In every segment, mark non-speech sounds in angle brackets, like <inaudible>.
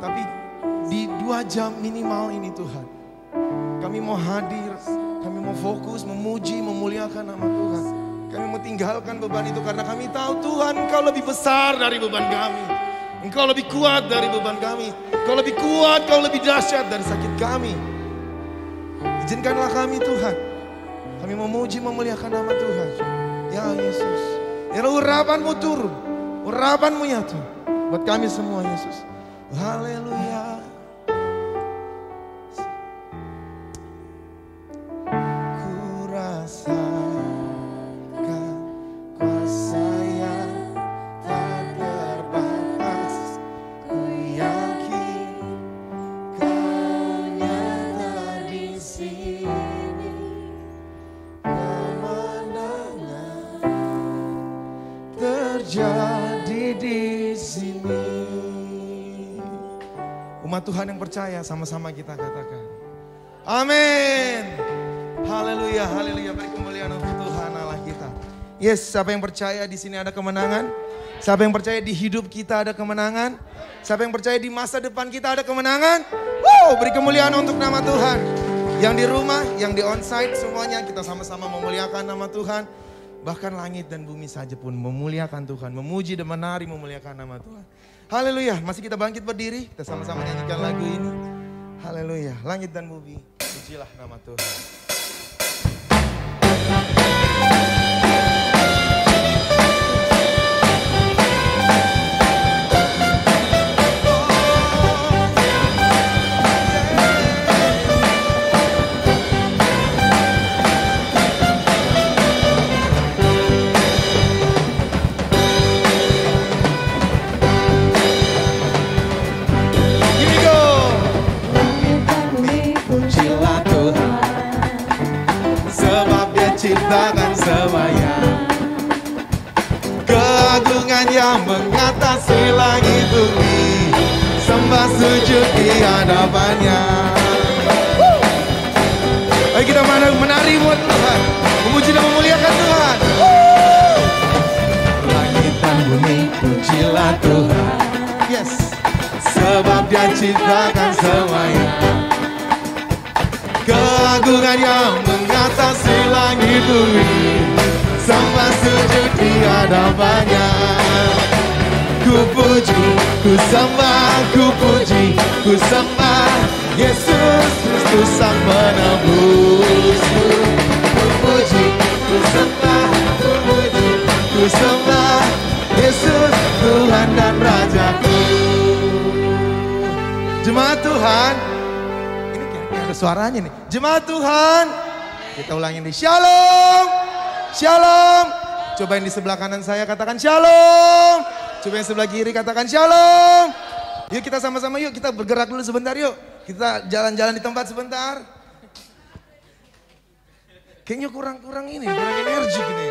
Tapi di dua jam minimal ini Tuhan. Kami mau hadir, kami mau fokus, memuji, memuliakan nama Tuhan. Kami mau tinggalkan beban itu karena kami tahu Tuhan Engkau lebih besar dari beban kami. Engkau lebih kuat dari beban kami. Engkau lebih kuat, Engkau lebih dahsyat dari sakit kami. Izinkanlah kami Tuhan. Kami memuji, memuliakan nama Tuhan. Ya Yesus. Ya urapanmu turun. Urapanmu ya. Buat kami semua Yesus. Haleluya. Percaya sama-sama kita katakan. Amin. Haleluya, haleluya. Beri kemuliaan untuk Tuhan Allah kita. Yes, siapa yang percaya di sini ada kemenangan? Siapa yang percaya di hidup kita ada kemenangan? Siapa yang percaya di masa depan kita ada kemenangan? Wow, beri kemuliaan untuk nama Tuhan. Yang di rumah, yang di onsite semuanya kita sama-sama memuliakan nama Tuhan. Bahkan langit dan bumi saja pun memuliakan Tuhan, memuji dan menari memuliakan nama Tuhan. Haleluya, masih kita bangkit berdiri, kita sama-sama nyanyikan lagu ini. Haleluya, langit dan bumi, pujilah nama Tuhan. Keagungan yang mengatasi langit bumi. Sembah sujud di hadapannya. Ayo kita menari buat Tuhan. Memuji dan memuliakan Tuhan. Langit dan bumi pujilah Tuhan. Yes. Sebab dia ciptakan semuanya. Keagungan yang mengatasi langit bumi Sembah sujud di hadapannya Ku puji, ku sembah, ku puji, ku sembah Yesus Kristus sang penebusku Ku puji, ku sembah, ku puji, ku sembah Yesus Tuhan dan Rajaku. Jemaat Tuhan. Ini kayak ada suaranya nih. Jemaat Tuhan. Kita ulangin di Shalom Shalom Coba yang di sebelah kanan saya katakan Shalom Coba yang sebelah kiri katakan Shalom Yuk kita sama-sama yuk kita bergerak dulu sebentar yuk Kita jalan-jalan di tempat sebentar Kayaknya kurang-kurang ini, kurang energi gini.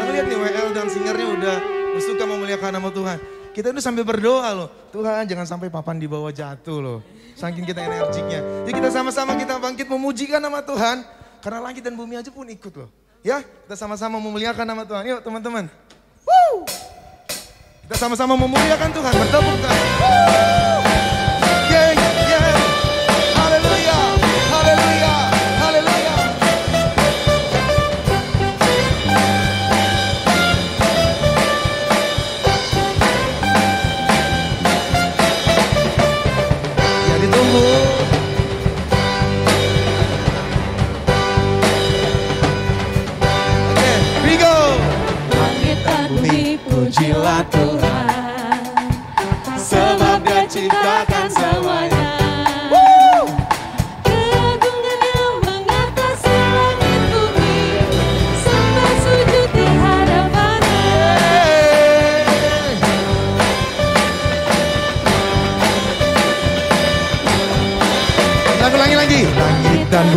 Lalu lihat nih WL dan singernya udah suka memuliakan nama Tuhan. Kita itu sambil berdoa loh. Tuhan jangan sampai papan di bawah jatuh loh. Saking kita energiknya. Yuk kita sama-sama kita bangkit memujikan nama Tuhan. Karena langit dan bumi aja pun ikut loh. Ya, kita sama-sama memuliakan nama Tuhan. Yuk teman-teman. Kita sama-sama memuliakan Tuhan. Bertepuk tangan.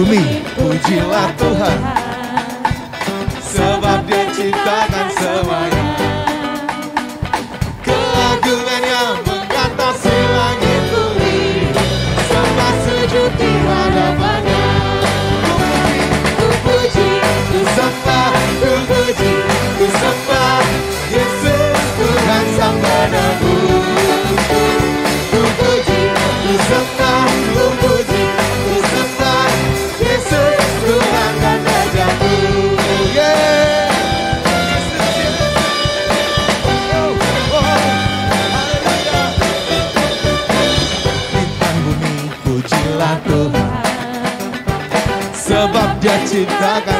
Langit dan bumi, pujilah Tuhan. Sebab dia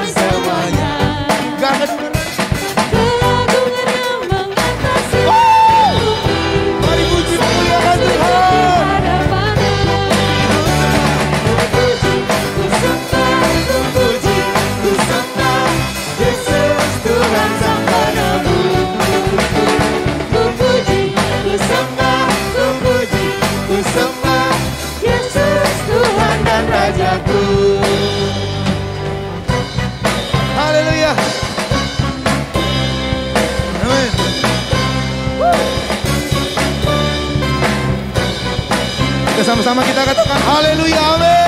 Kita sama-sama kita katakan haleluya amin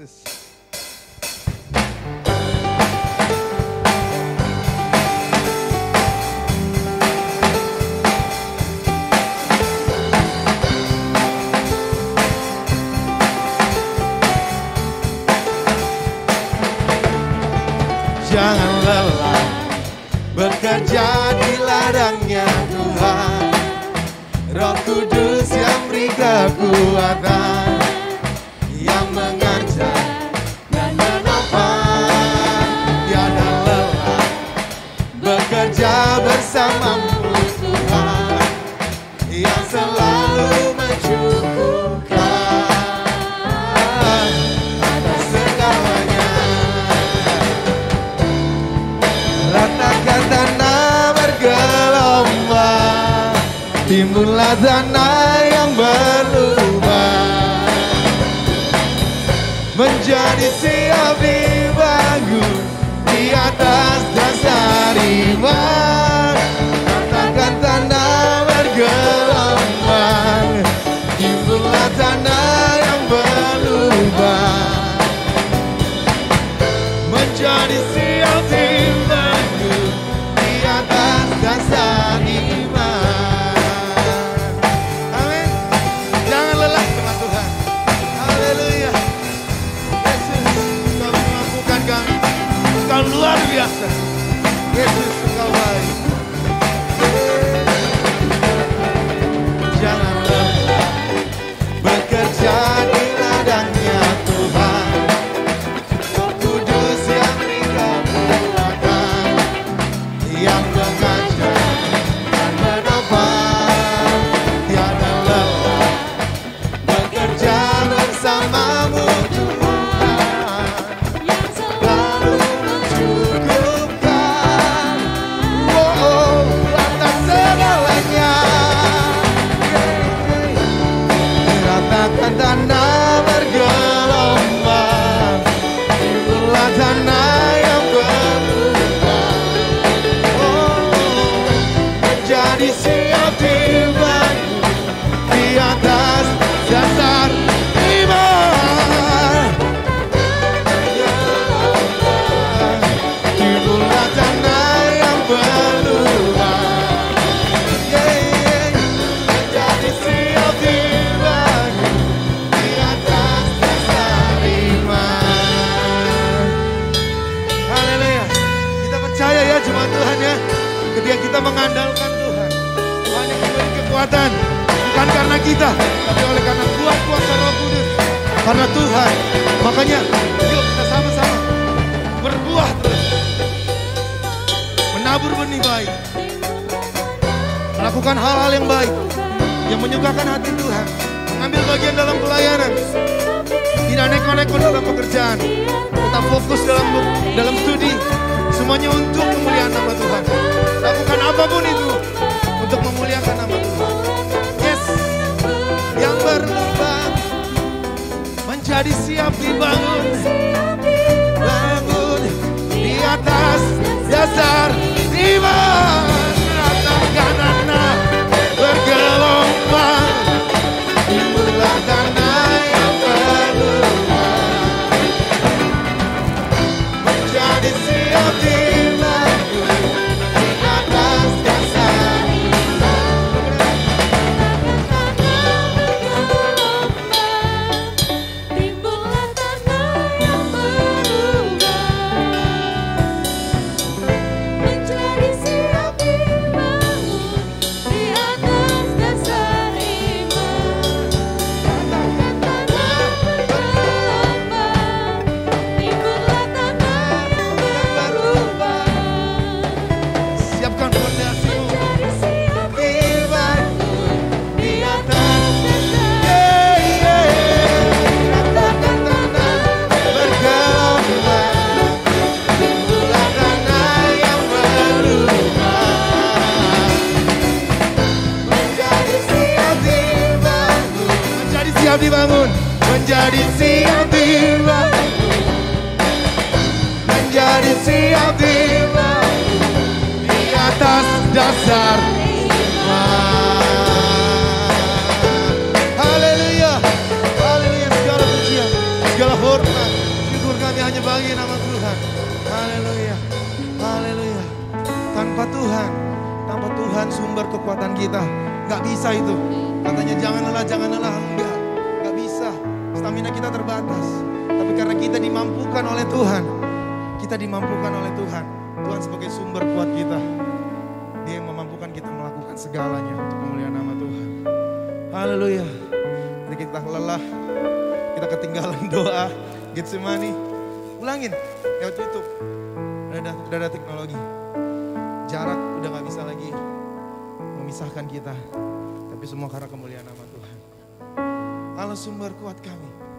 Jesus. menjadi siap dibangun di atas dasar iman. kita tapi oleh karena kuat kuasa Roh Kudus karena Tuhan makanya yuk kita sama-sama berbuah terus. Menabur benih baik. Melakukan hal-hal yang baik yang menyukakan hati Tuhan. Mengambil bagian dalam pelayanan. Tidak neko-neko dalam pekerjaan. Tetap fokus dalam dalam studi. Semuanya untuk memuliakan nama Tuhan. Lakukan apa pun itu untuk memuliakan nama Tuhan berkembang menjadi siap dibangun. Bangun di atas dasar iman. Gitu Getsemani. Ulangin ya, lewat YouTube. Udah ada, udah ada teknologi. Jarak udah gak bisa lagi memisahkan kita. Tapi semua karena kemuliaan nama Tuhan. Allah sumber kuat kami.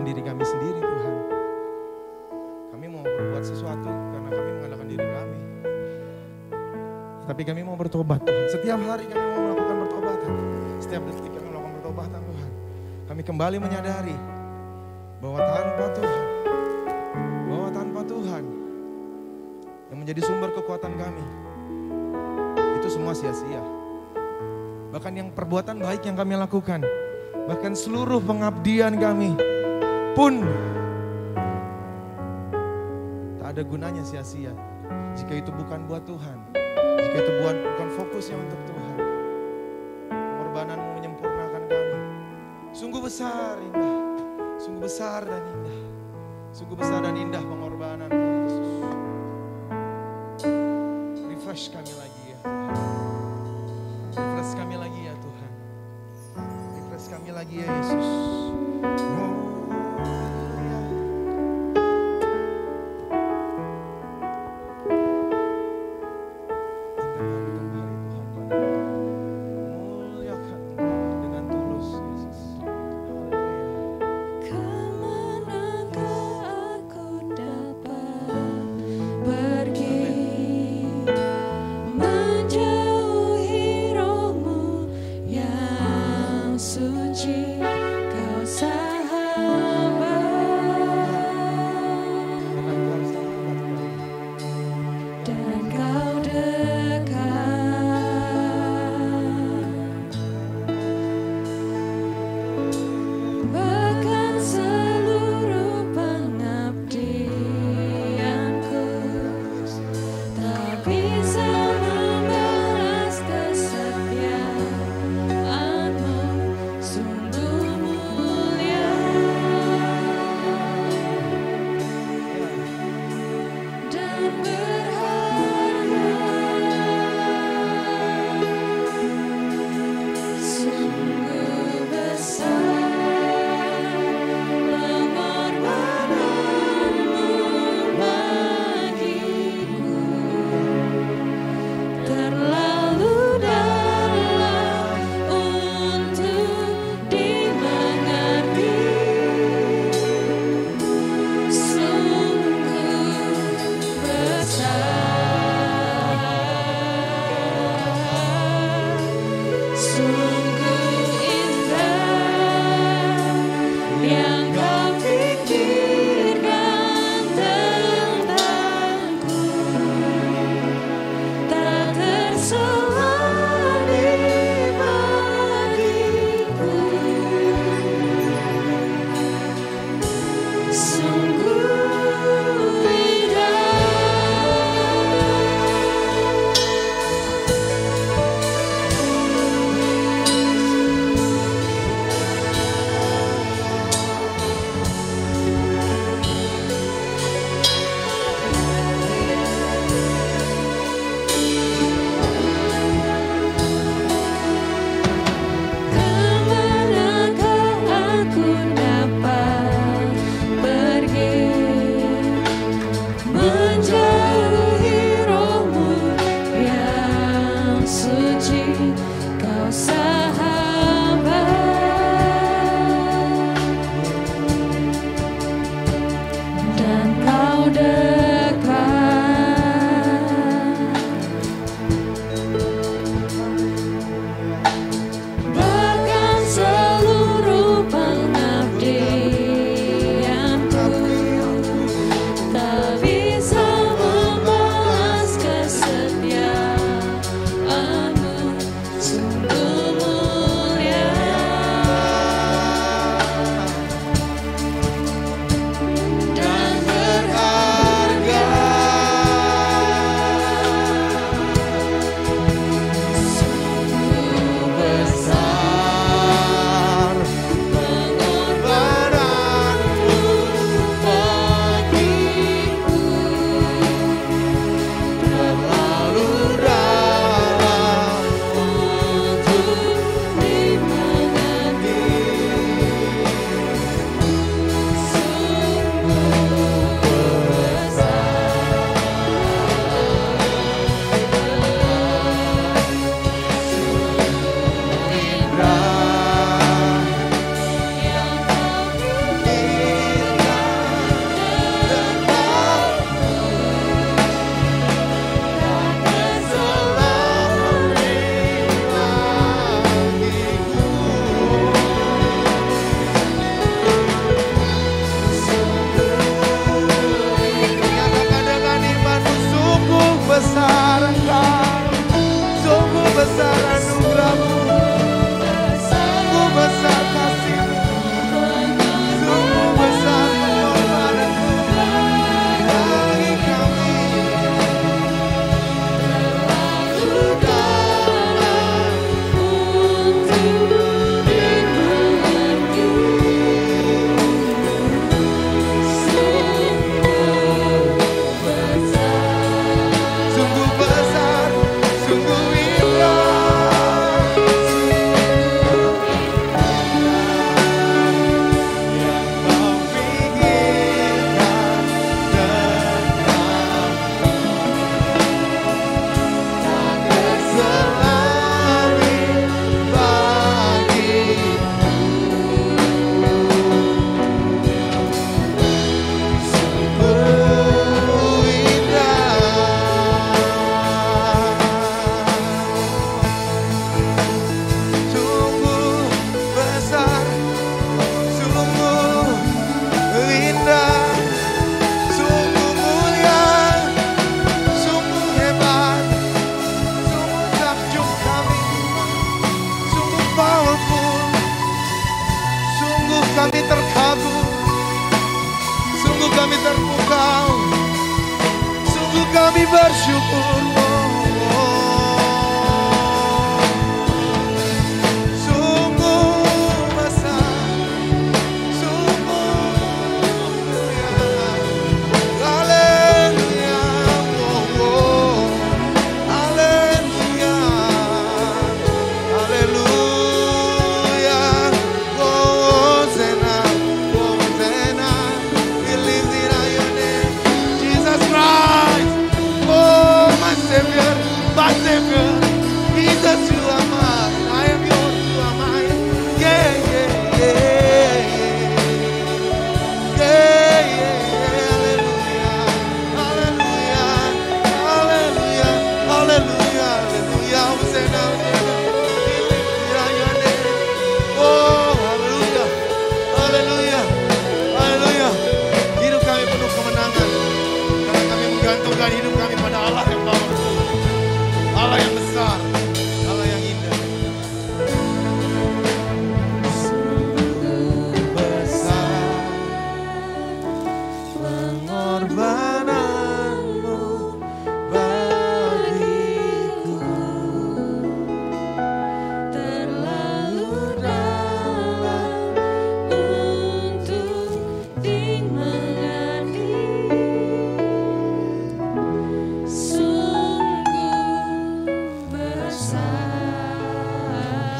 Mengandalkan diri kami sendiri Tuhan. Kami mau berbuat sesuatu karena kami mengandalkan diri kami. Tapi kami mau bertobat Tuhan. Setiap hari kami mau melakukan pertobatan. Setiap detik kami melakukan pertobatan Tuhan. Kami kembali menyadari bahwa tanpa Tuhan, bahwa tanpa Tuhan yang menjadi sumber kekuatan kami, itu semua sia-sia. Bahkan yang perbuatan baik yang kami lakukan, bahkan seluruh pengabdian kami pun tak ada gunanya sia-sia. Jika itu bukan buat Tuhan, jika itu bukan, bukan fokusnya untuk Tuhan. Pengorbananmu menyempurnakan kami. Sungguh besar indah, sungguh besar dan indah. Sungguh besar dan indah pengorbananmu Yesus. Refresh kami lagi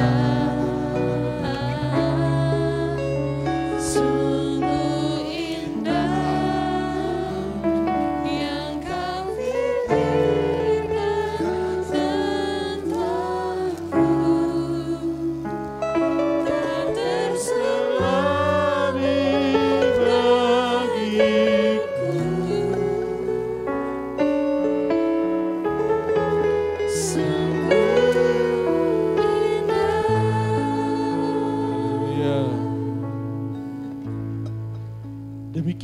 besar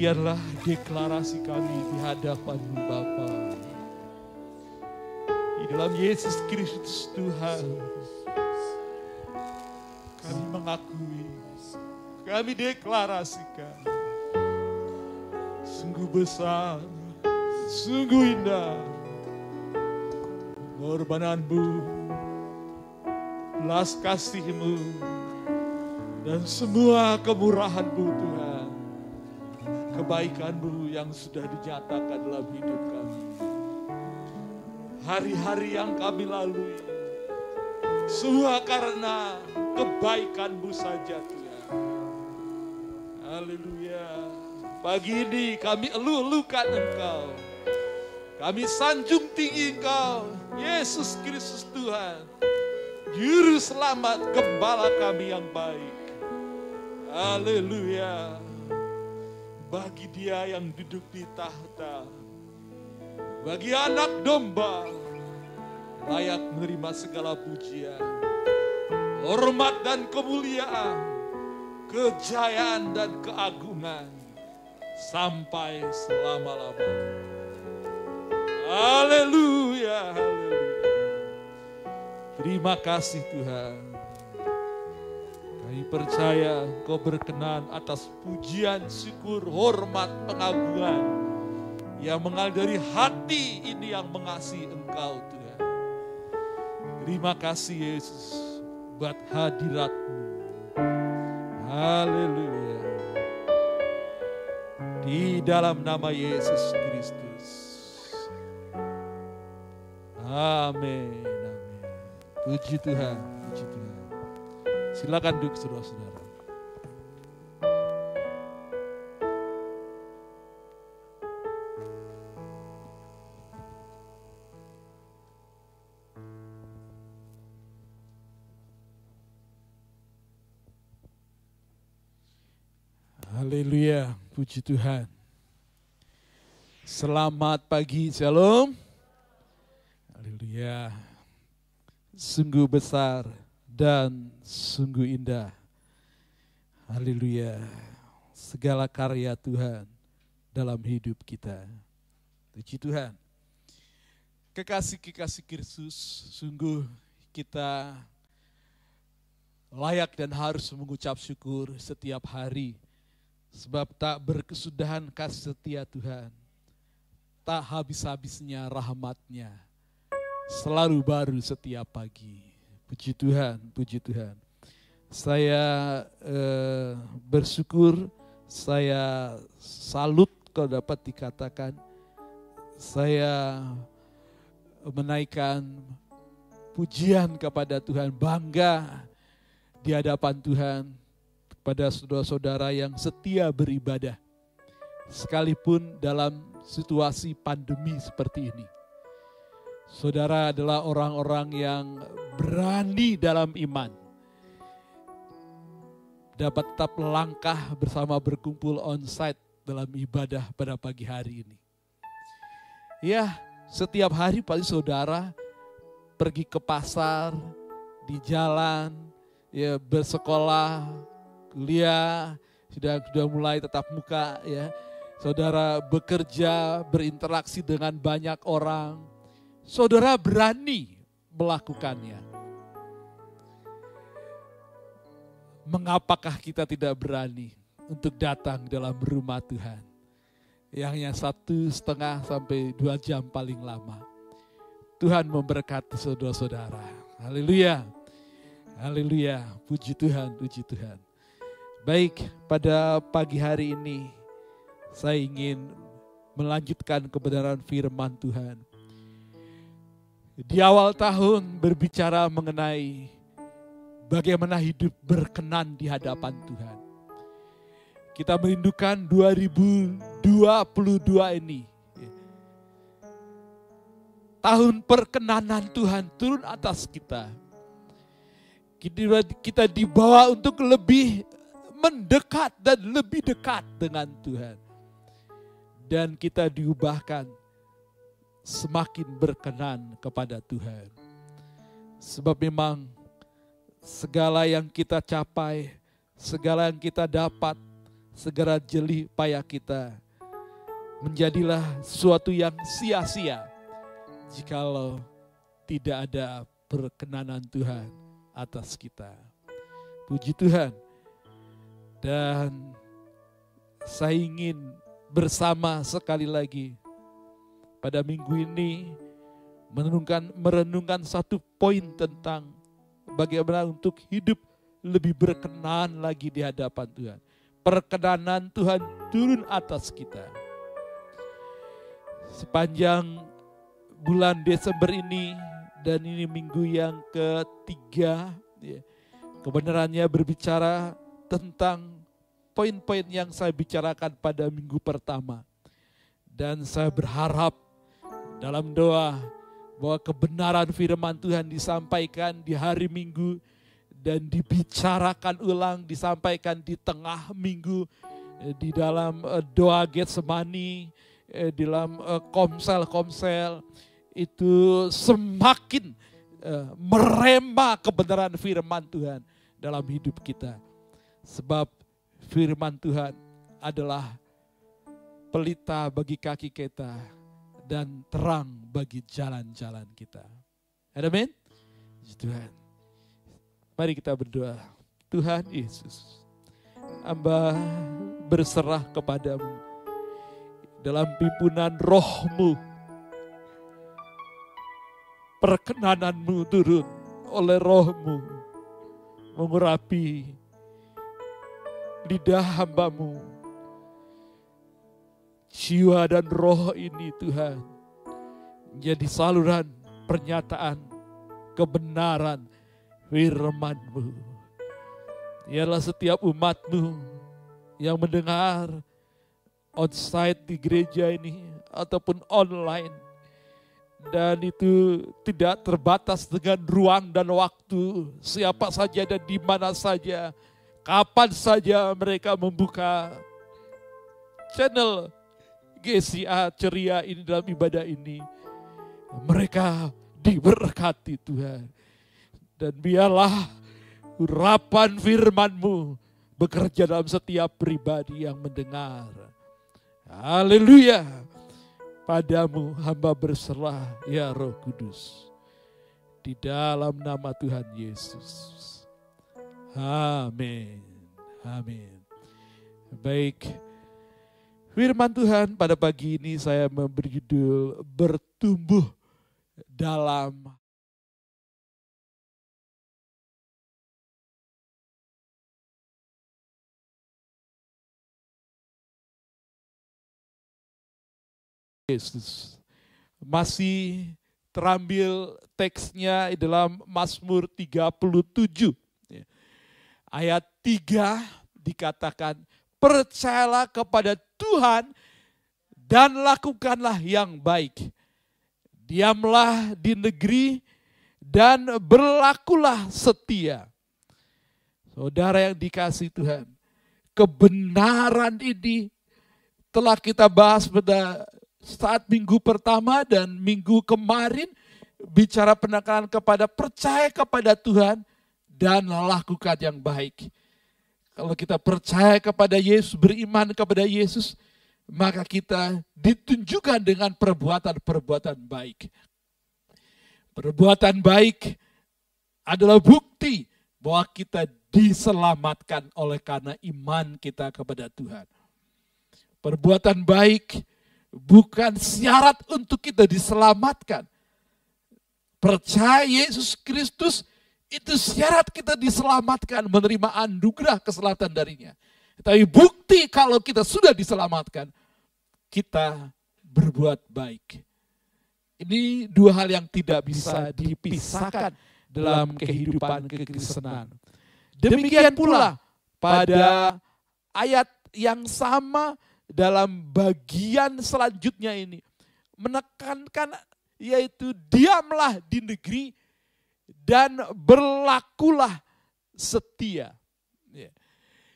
Demikianlah deklarasi kami di hadapanmu Bapa. Di dalam Yesus Kristus Tuhan. Kami mengakui, kami deklarasikan. Sungguh besar, sungguh indah. Pengorbananmu, belas kasihmu, dan semua kemurahan-Mu Tuhan. Kebaikan-Mu yang sudah dinyatakan dalam hidup kami. Hari-hari yang kami lalui. Semua karena kebaikan-Mu saja Tuhan. Haleluya. Pagi ini kami elu-elukan Engkau. Kami sanjung tinggi Engkau. Yesus Kristus Tuhan. Juru selamat gembala kami yang baik. Haleluya. Bagi dia yang duduk di tahta. Bagi anak domba. Layak menerima segala pujian. Hormat dan kemuliaan. Kejayaan dan keagungan. Sampai selama-lamanya. Haleluya, haleluya. Terima kasih Tuhan. Kami percaya Engkau berkenan atas pujian, syukur, hormat, pengagungan yang mengalir dari hati ini yang mengasihi Engkau Tuhan. Terima kasih Yesus buat hadiratmu. Haleluya. Di dalam nama Yesus Kristus. Amin. Amin. Puji Tuhan. Silakan duduk saudara-saudara. Haleluya, puji Tuhan. Selamat pagi, Shalom. Haleluya. Sungguh besar dan sungguh indah. Haleluya. Segala karya Tuhan dalam hidup kita. Puji Tuhan. Kekasih-kekasih Kristus, sungguh kita layak dan harus mengucap syukur setiap hari Sebab tak berkesudahan kasih setia Tuhan. Tak habis-habisnya rahmatnya. Selalu baru setiap pagi. Puji Tuhan, puji Tuhan. Saya eh, bersyukur, saya salut kalau dapat dikatakan. Saya menaikkan pujian kepada Tuhan, bangga di hadapan Tuhan pada saudara-saudara yang setia beribadah. Sekalipun dalam situasi pandemi seperti ini. Saudara adalah orang-orang yang berani dalam iman. Dapat tetap langkah bersama berkumpul on-site dalam ibadah pada pagi hari ini. Ya, setiap hari pasti saudara pergi ke pasar, di jalan, ya bersekolah, kuliah, sudah sudah mulai tetap muka ya. Saudara bekerja, berinteraksi dengan banyak orang. Saudara berani melakukannya. Mengapakah kita tidak berani untuk datang dalam rumah Tuhan? Yang yang satu setengah sampai dua jam paling lama. Tuhan memberkati saudara-saudara. Haleluya. Haleluya. Puji Tuhan, puji Tuhan. Baik, pada pagi hari ini saya ingin melanjutkan kebenaran firman Tuhan. Di awal tahun berbicara mengenai bagaimana hidup berkenan di hadapan Tuhan. Kita merindukan 2022 ini. Tahun perkenanan Tuhan turun atas kita. Kita dibawa untuk lebih mendekat dan lebih dekat dengan Tuhan. Dan kita diubahkan semakin berkenan kepada Tuhan. Sebab memang segala yang kita capai, segala yang kita dapat, segala jeli payah kita, menjadilah sesuatu yang sia-sia jikalau tidak ada perkenanan Tuhan atas kita. Puji Tuhan. Dan saya ingin bersama sekali lagi pada minggu ini merenungkan merenungkan satu poin tentang bagaimana untuk hidup lebih berkenan lagi di hadapan Tuhan. Perkenanan Tuhan turun atas kita. Sepanjang bulan Desember ini dan ini minggu yang ketiga, ya, kebenarannya berbicara tentang poin-poin yang saya bicarakan pada minggu pertama. Dan saya berharap dalam doa bahwa kebenaran firman Tuhan disampaikan di hari Minggu dan dibicarakan ulang, disampaikan di tengah minggu eh, di dalam eh, doa Getsemani, eh, di dalam komsel-komsel itu semakin merema kebenaran firman Tuhan dalam hidup kita. Sebab firman Tuhan adalah pelita bagi kaki kita dan terang bagi jalan-jalan kita. Amin. Tuhan. Mari kita berdoa. Tuhan Yesus, hamba berserah kepadamu dalam pimpinan rohmu. Perkenananmu turun oleh rohmu mengurapi lidah hambamu. Jiwa dan roh ini Tuhan menjadi saluran pernyataan kebenaran firman-Mu. Ialah setiap umatmu yang mendengar onsite di gereja ini ataupun online. Dan itu tidak terbatas dengan ruang dan waktu. Siapa saja dan di mana saja. Kapan saja mereka membuka channel GCA ceria ini dalam ibadah ini. Mereka diberkati Tuhan. Dan biarlah urapan firman-Mu bekerja dalam setiap pribadi yang mendengar. Haleluya. Padamu hamba berserah ya roh kudus. Di dalam nama Tuhan Yesus. Amin. Amin. Baik. Firman Tuhan pada pagi ini saya memberi judul bertumbuh dalam Yesus. Masih terambil teksnya dalam Mazmur 37. Ayat 3 dikatakan, percayalah kepada Tuhan dan lakukanlah yang baik. Diamlah di negeri dan berlakulah setia. Saudara yang dikasih Tuhan, kebenaran ini telah kita bahas pada saat minggu pertama dan minggu kemarin bicara penekanan kepada percaya kepada Tuhan dan lakukan yang baik. Kalau kita percaya kepada Yesus, beriman kepada Yesus, maka kita ditunjukkan dengan perbuatan-perbuatan baik. Perbuatan baik adalah bukti bahwa kita diselamatkan oleh karena iman kita kepada Tuhan. Perbuatan baik bukan syarat untuk kita diselamatkan. Percaya Yesus Kristus itu syarat kita diselamatkan, menerima anugerah keselamatan darinya. Tapi bukti kalau kita sudah diselamatkan, kita berbuat baik. Ini dua hal yang tidak bisa dipisahkan dalam kehidupan kekristenan. Demikian pula pada ayat yang sama dalam bagian selanjutnya ini. Menekankan yaitu diamlah di negeri dan berlakulah setia. Ya.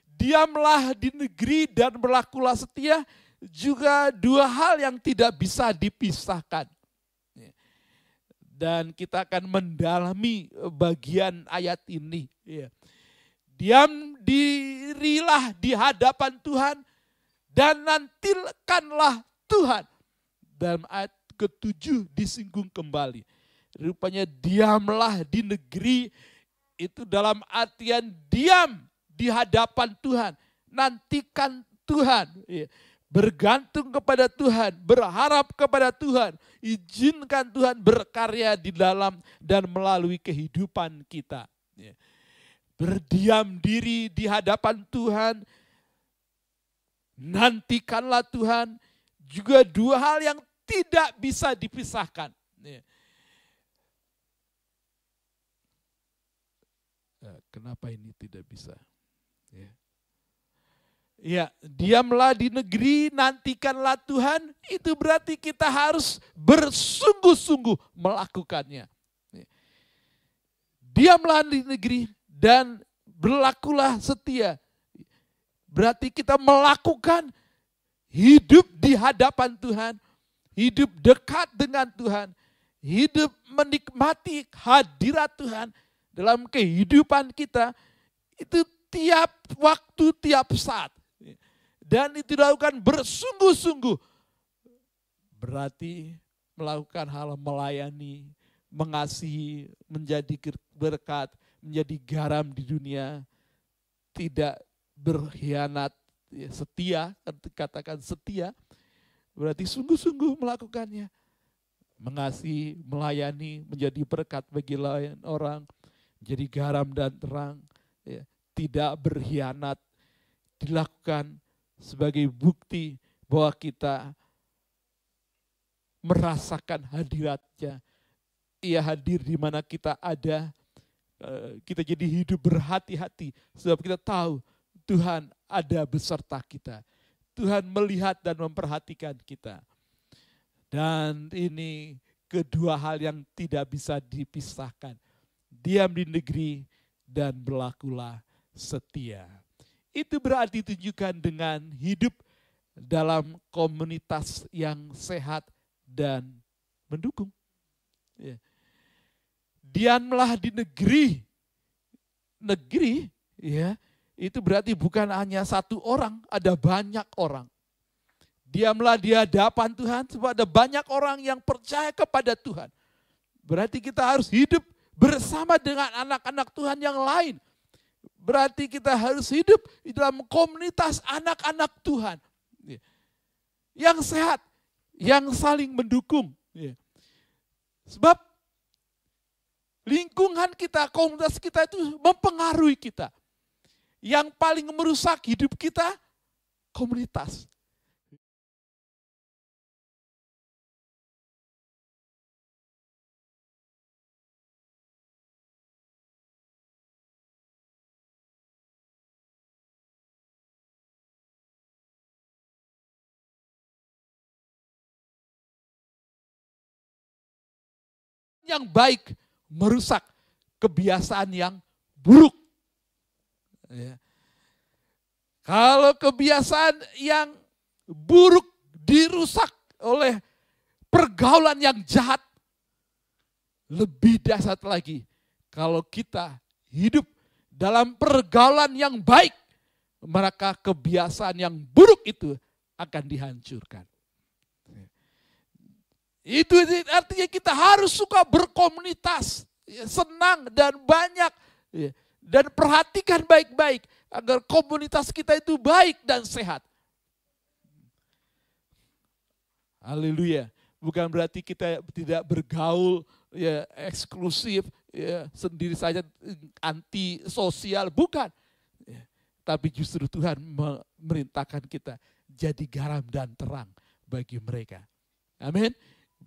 Diamlah di negeri dan berlakulah setia juga dua hal yang tidak bisa dipisahkan. Ya. Dan kita akan mendalami bagian ayat ini. Ya. Diam dirilah di hadapan Tuhan dan nantikanlah Tuhan. Dalam ayat ketujuh disinggung kembali Rupanya diamlah di negeri itu dalam artian diam di hadapan Tuhan. Nantikan Tuhan. Ya. Bergantung kepada Tuhan, berharap kepada Tuhan, izinkan Tuhan berkarya di dalam dan melalui kehidupan kita. Ya. Berdiam diri di hadapan Tuhan, nantikanlah Tuhan, juga dua hal yang tidak bisa dipisahkan. Ya. Ya, kenapa ini tidak bisa? Ya. ya, diamlah di negeri, nantikanlah Tuhan, itu berarti kita harus bersungguh-sungguh melakukannya. Ya. Diamlah di negeri dan berlakulah setia. Berarti kita melakukan hidup di hadapan Tuhan, hidup dekat dengan Tuhan, hidup menikmati hadirat Tuhan, dalam kehidupan kita itu tiap waktu, tiap saat. Dan itu dilakukan bersungguh-sungguh. Berarti melakukan hal melayani, mengasihi, menjadi berkat, menjadi garam di dunia, tidak berkhianat, ya, setia, katakan setia, berarti sungguh-sungguh melakukannya. Mengasihi, melayani, menjadi berkat bagi lain orang, menjadi garam dan terang, ya, tidak berkhianat, dilakukan sebagai bukti bahwa kita merasakan hadiratnya. Ia hadir di mana kita ada, eh, kita jadi hidup berhati-hati sebab kita tahu Tuhan ada beserta kita. Tuhan melihat dan memperhatikan kita. Dan ini kedua hal yang tidak bisa dipisahkan. Diam di negeri dan berlakulah setia. Itu berarti tunjukkan dengan hidup dalam komunitas yang sehat dan mendukung. Ya. Diamlah di negeri. Negeri ya itu berarti bukan hanya satu orang, ada banyak orang. Diamlah di hadapan Tuhan sebab ada banyak orang yang percaya kepada Tuhan. Berarti kita harus hidup bersama dengan anak-anak Tuhan yang lain. Berarti kita harus hidup di dalam komunitas anak-anak Tuhan. Ya. Yang sehat, yang saling mendukung. Ya. Sebab lingkungan kita, komunitas kita itu mempengaruhi kita. Yang paling merusak hidup kita, komunitas. Yang baik merusak kebiasaan yang buruk. Ya. Kalau kebiasaan yang buruk dirusak oleh pergaulan yang jahat, lebih dahsyat lagi kalau kita hidup dalam pergaulan yang baik, maka kebiasaan yang buruk itu akan dihancurkan. Itu artinya kita harus suka berkomunitas, ya, senang dan banyak, ya, dan perhatikan baik-baik agar komunitas kita itu baik dan sehat. Haleluya. Bukan berarti kita tidak bergaul ya eksklusif ya sendiri saja anti sosial bukan. Ya, tapi justru Tuhan memerintahkan kita jadi garam dan terang bagi mereka. Amin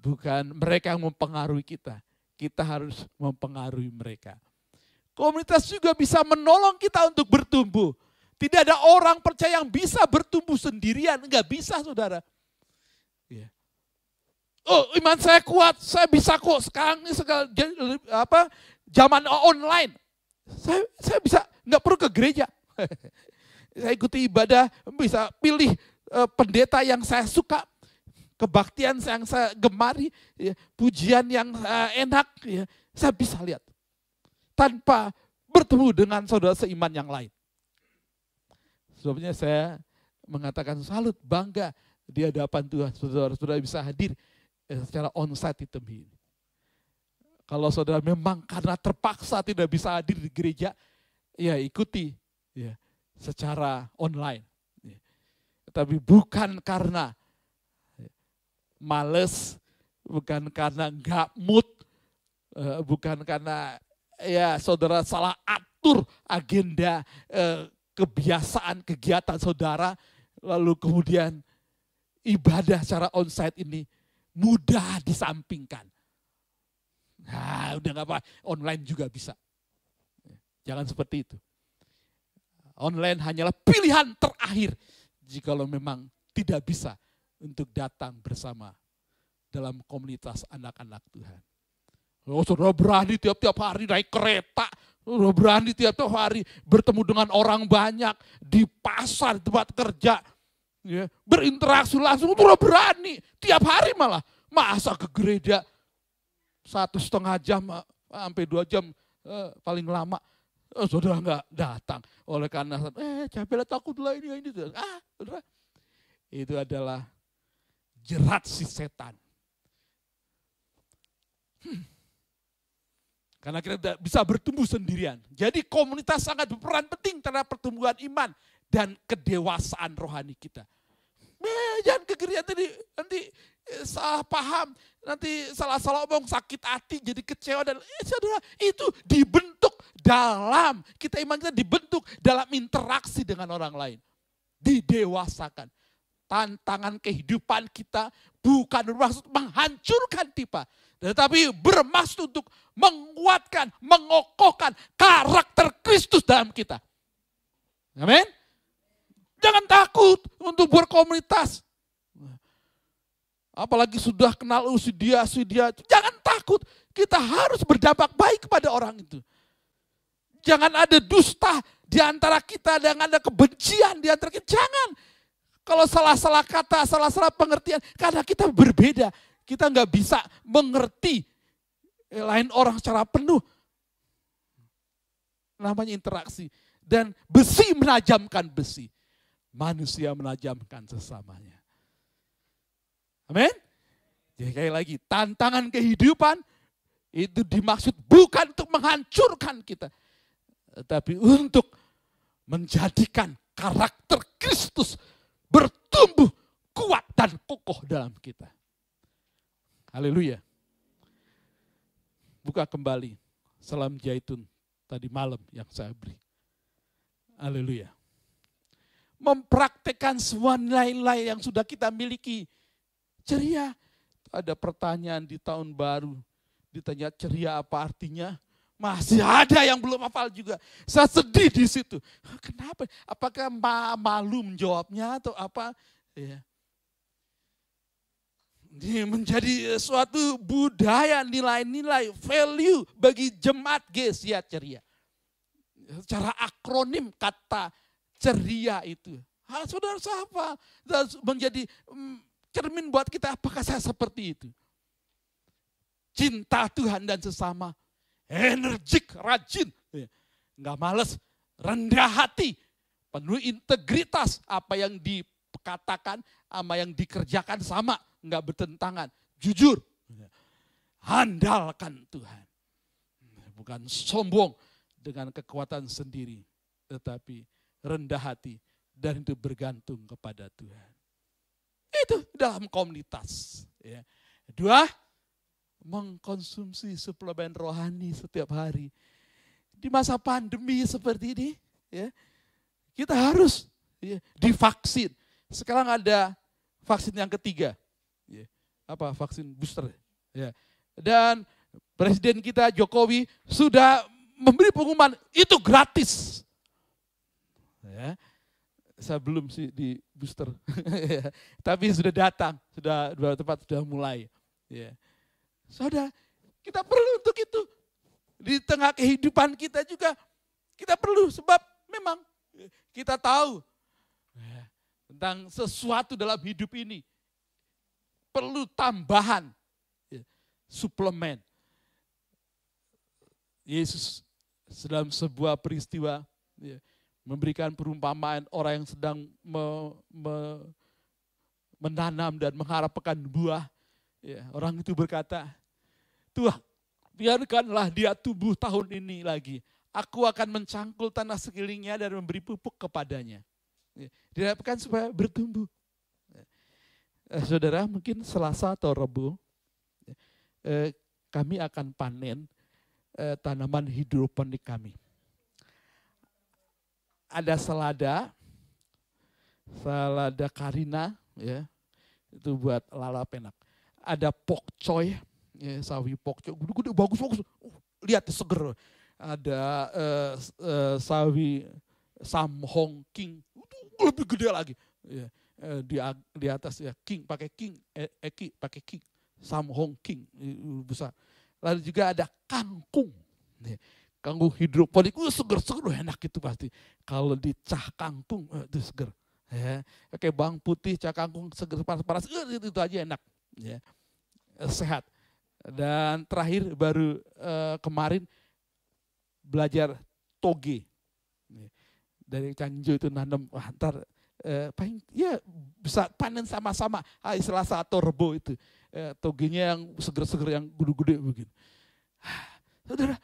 bukan mereka yang mempengaruhi kita. Kita harus mempengaruhi mereka. Komunitas juga bisa menolong kita untuk bertumbuh. Tidak ada orang percaya yang bisa bertumbuh sendirian. Enggak bisa saudara. Ya. Oh iman saya kuat, saya bisa kok sekarang ini segala, apa zaman online. Saya, saya bisa nggak perlu ke gereja. <laughs> saya ikuti ibadah, bisa pilih uh, pendeta yang saya suka, kebaktian yang saya gemari, ya, pujian yang uh, enak, ya, saya bisa lihat. Tanpa bertemu dengan saudara seiman yang lain. Sebabnya saya mengatakan salut, bangga di hadapan Tuhan. Saudara-saudara bisa hadir eh, secara onsite di tempat ini. Kalau saudara memang karena terpaksa tidak bisa hadir di gereja, ya ikuti ya, secara online. Ya. Tapi bukan karena males, bukan karena nggak mood, eh, bukan karena ya saudara salah atur agenda eh, kebiasaan kegiatan saudara, lalu kemudian ibadah secara onsite ini mudah disampingkan. Nah, udah nggak apa, online juga bisa. Jangan seperti itu. Online hanyalah pilihan terakhir jikalau memang tidak bisa untuk datang bersama dalam komunitas anak-anak Tuhan. Oh, saudara berani tiap-tiap hari naik kereta, saudara berani tiap-tiap hari bertemu dengan orang banyak di pasar, di tempat kerja, ya, berinteraksi langsung, saudara berani tiap hari malah. Masa ke gereja satu setengah jam sampai dua jam eh, paling lama, oh, saudara nggak datang. Oleh karena, eh capek takut lah ini, ini. Ah, saudara, itu adalah jerat si setan. Hmm. Karena kita tidak bisa bertumbuh sendirian. Jadi komunitas sangat berperan penting terhadap pertumbuhan iman dan kedewasaan rohani kita. Eh, jangan kegerian tadi nanti eh, salah paham, nanti salah-salah omong sakit hati jadi kecewa dan eh, saudara itu dibentuk dalam kita iman kita dibentuk dalam interaksi dengan orang lain. Didewasakan. Tantangan kehidupan kita bukan bermaksud menghancurkan tipa, tetapi bermaksud untuk menguatkan, mengokohkan karakter Kristus dalam kita. Amin. Jangan takut untuk berkomunitas. Apalagi sudah kenal si dia, dia. Jangan takut. Kita harus berdampak baik kepada orang itu. Jangan ada dusta di antara kita, jangan ada kebencian di antara kita. Jangan. Kalau salah-salah kata, salah-salah pengertian, karena kita berbeda. Kita nggak bisa mengerti lain orang secara penuh. Namanya interaksi. Dan besi menajamkan besi. Manusia menajamkan sesamanya. Amin. Jadi sekali lagi, tantangan kehidupan itu dimaksud bukan untuk menghancurkan kita. Tetapi untuk menjadikan karakter Kristus bertumbuh kuat dan kokoh dalam kita. Haleluya. Buka kembali salam jaitun tadi malam yang saya beri. Haleluya. Mempraktekkan semua nilai-nilai yang sudah kita miliki. Ceria. Ada pertanyaan di tahun baru. Ditanya ceria apa artinya? Masih ada yang belum hafal juga. Saya sedih di situ. Kenapa? Apakah ma malu menjawabnya atau apa? Ya. Ini menjadi suatu budaya, nilai-nilai, value bagi jemaat Gesia ceria. Secara akronim kata ceria itu. Ha, saudara siapa? Menjadi mm, cermin buat kita apakah saya seperti itu. Cinta Tuhan dan sesama energik, rajin, nggak males, rendah hati, penuh integritas, apa yang dikatakan sama yang dikerjakan sama, nggak bertentangan, jujur, handalkan Tuhan, bukan sombong dengan kekuatan sendiri, tetapi rendah hati dan itu bergantung kepada Tuhan. Itu dalam komunitas. Ya. Dua, mengkonsumsi suplemen rohani setiap hari. Di masa pandemi seperti ini, ya, kita harus ya, divaksin. Sekarang ada vaksin yang ketiga, ya, apa vaksin booster, ya. Dan Presiden kita Jokowi sudah memberi pengumuman itu gratis. Ya, saya belum sih di booster, <laughs> tapi sudah datang, sudah dua tempat sudah mulai. Ya. Saudara, kita perlu untuk itu. Di tengah kehidupan kita juga, kita perlu sebab memang kita tahu ya, tentang sesuatu dalam hidup ini. Perlu tambahan ya, suplemen. Yesus dalam sebuah peristiwa ya, memberikan perumpamaan orang yang sedang me, me, menanam dan mengharapkan buah. Ya, orang itu berkata, Tuhan, biarkanlah dia tumbuh tahun ini lagi. Aku akan mencangkul tanah sekelilingnya dan memberi pupuk kepadanya. Ya, diharapkan supaya bertumbuh. Eh, saudara, mungkin Selasa atau Rabu, eh, kami akan panen eh, tanaman hidroponik kami. Ada selada, selada karina, ya, itu buat lalap enak. Ada pokcoy, ya, sawi pokcok gede-gede bagus-bagus. Uh, lihat seger. Ada uh, uh, sawi samhong king, lebih gede lagi. Ya, uh, di di atas ya king pakai king, e, eki pakai king, samhong king besar. Lalu juga ada kangkung. Ya, kangkung hidroponik, uh, seger-seger enak itu pasti. Kalau dicah kangkung itu seger. Ya, pakai bawang putih, cah kangkung seger panas-panas, uh, itu, itu aja enak. Ya, sehat. Dan terakhir baru uh, kemarin belajar toge. Dari Canjo itu nanam, wah, ntar uh, paling ya bisa panen sama-sama hari Selasa atau Rebo itu. Uh, togenya yang seger-seger yang gede-gede begitu. Saudara,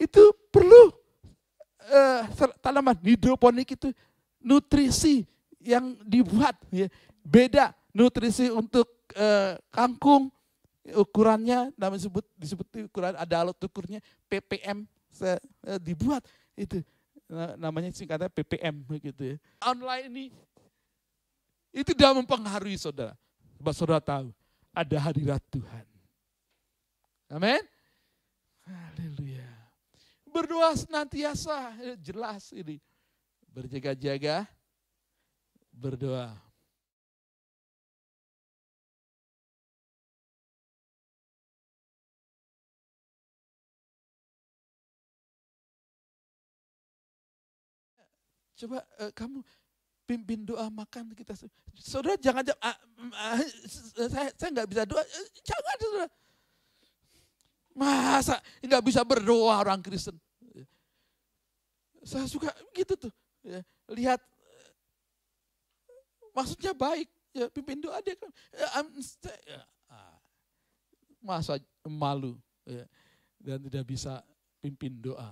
itu perlu eh, tanaman hidroponik itu nutrisi yang dibuat ya. Beda nutrisi untuk eh, kangkung ukurannya namanya disebut disebut ukuran ada alat ukurnya ppm se- eh, dibuat itu Na- namanya singkatnya ppm begitu ya. Online ini itu tidak mempengaruhi saudara. Sebab saudara tahu ada hadirat Tuhan. Amin. Haleluya. Berdoa senantiasa, jelas ini. Berjaga-jaga, berdoa. Coba eh, kamu pimpin doa makan kita. Saudara jangan, jangan mm, ah, saya saya nggak bisa doa, Eh, jangan saudara. Masa nggak bisa berdoa orang Kristen? Saya suka gitu tuh. ya. Lihat, eh, maksudnya baik. Ya, pimpin doa dia kan. ya, ya, ah, Masa malu ya, dan tidak bisa pimpin doa.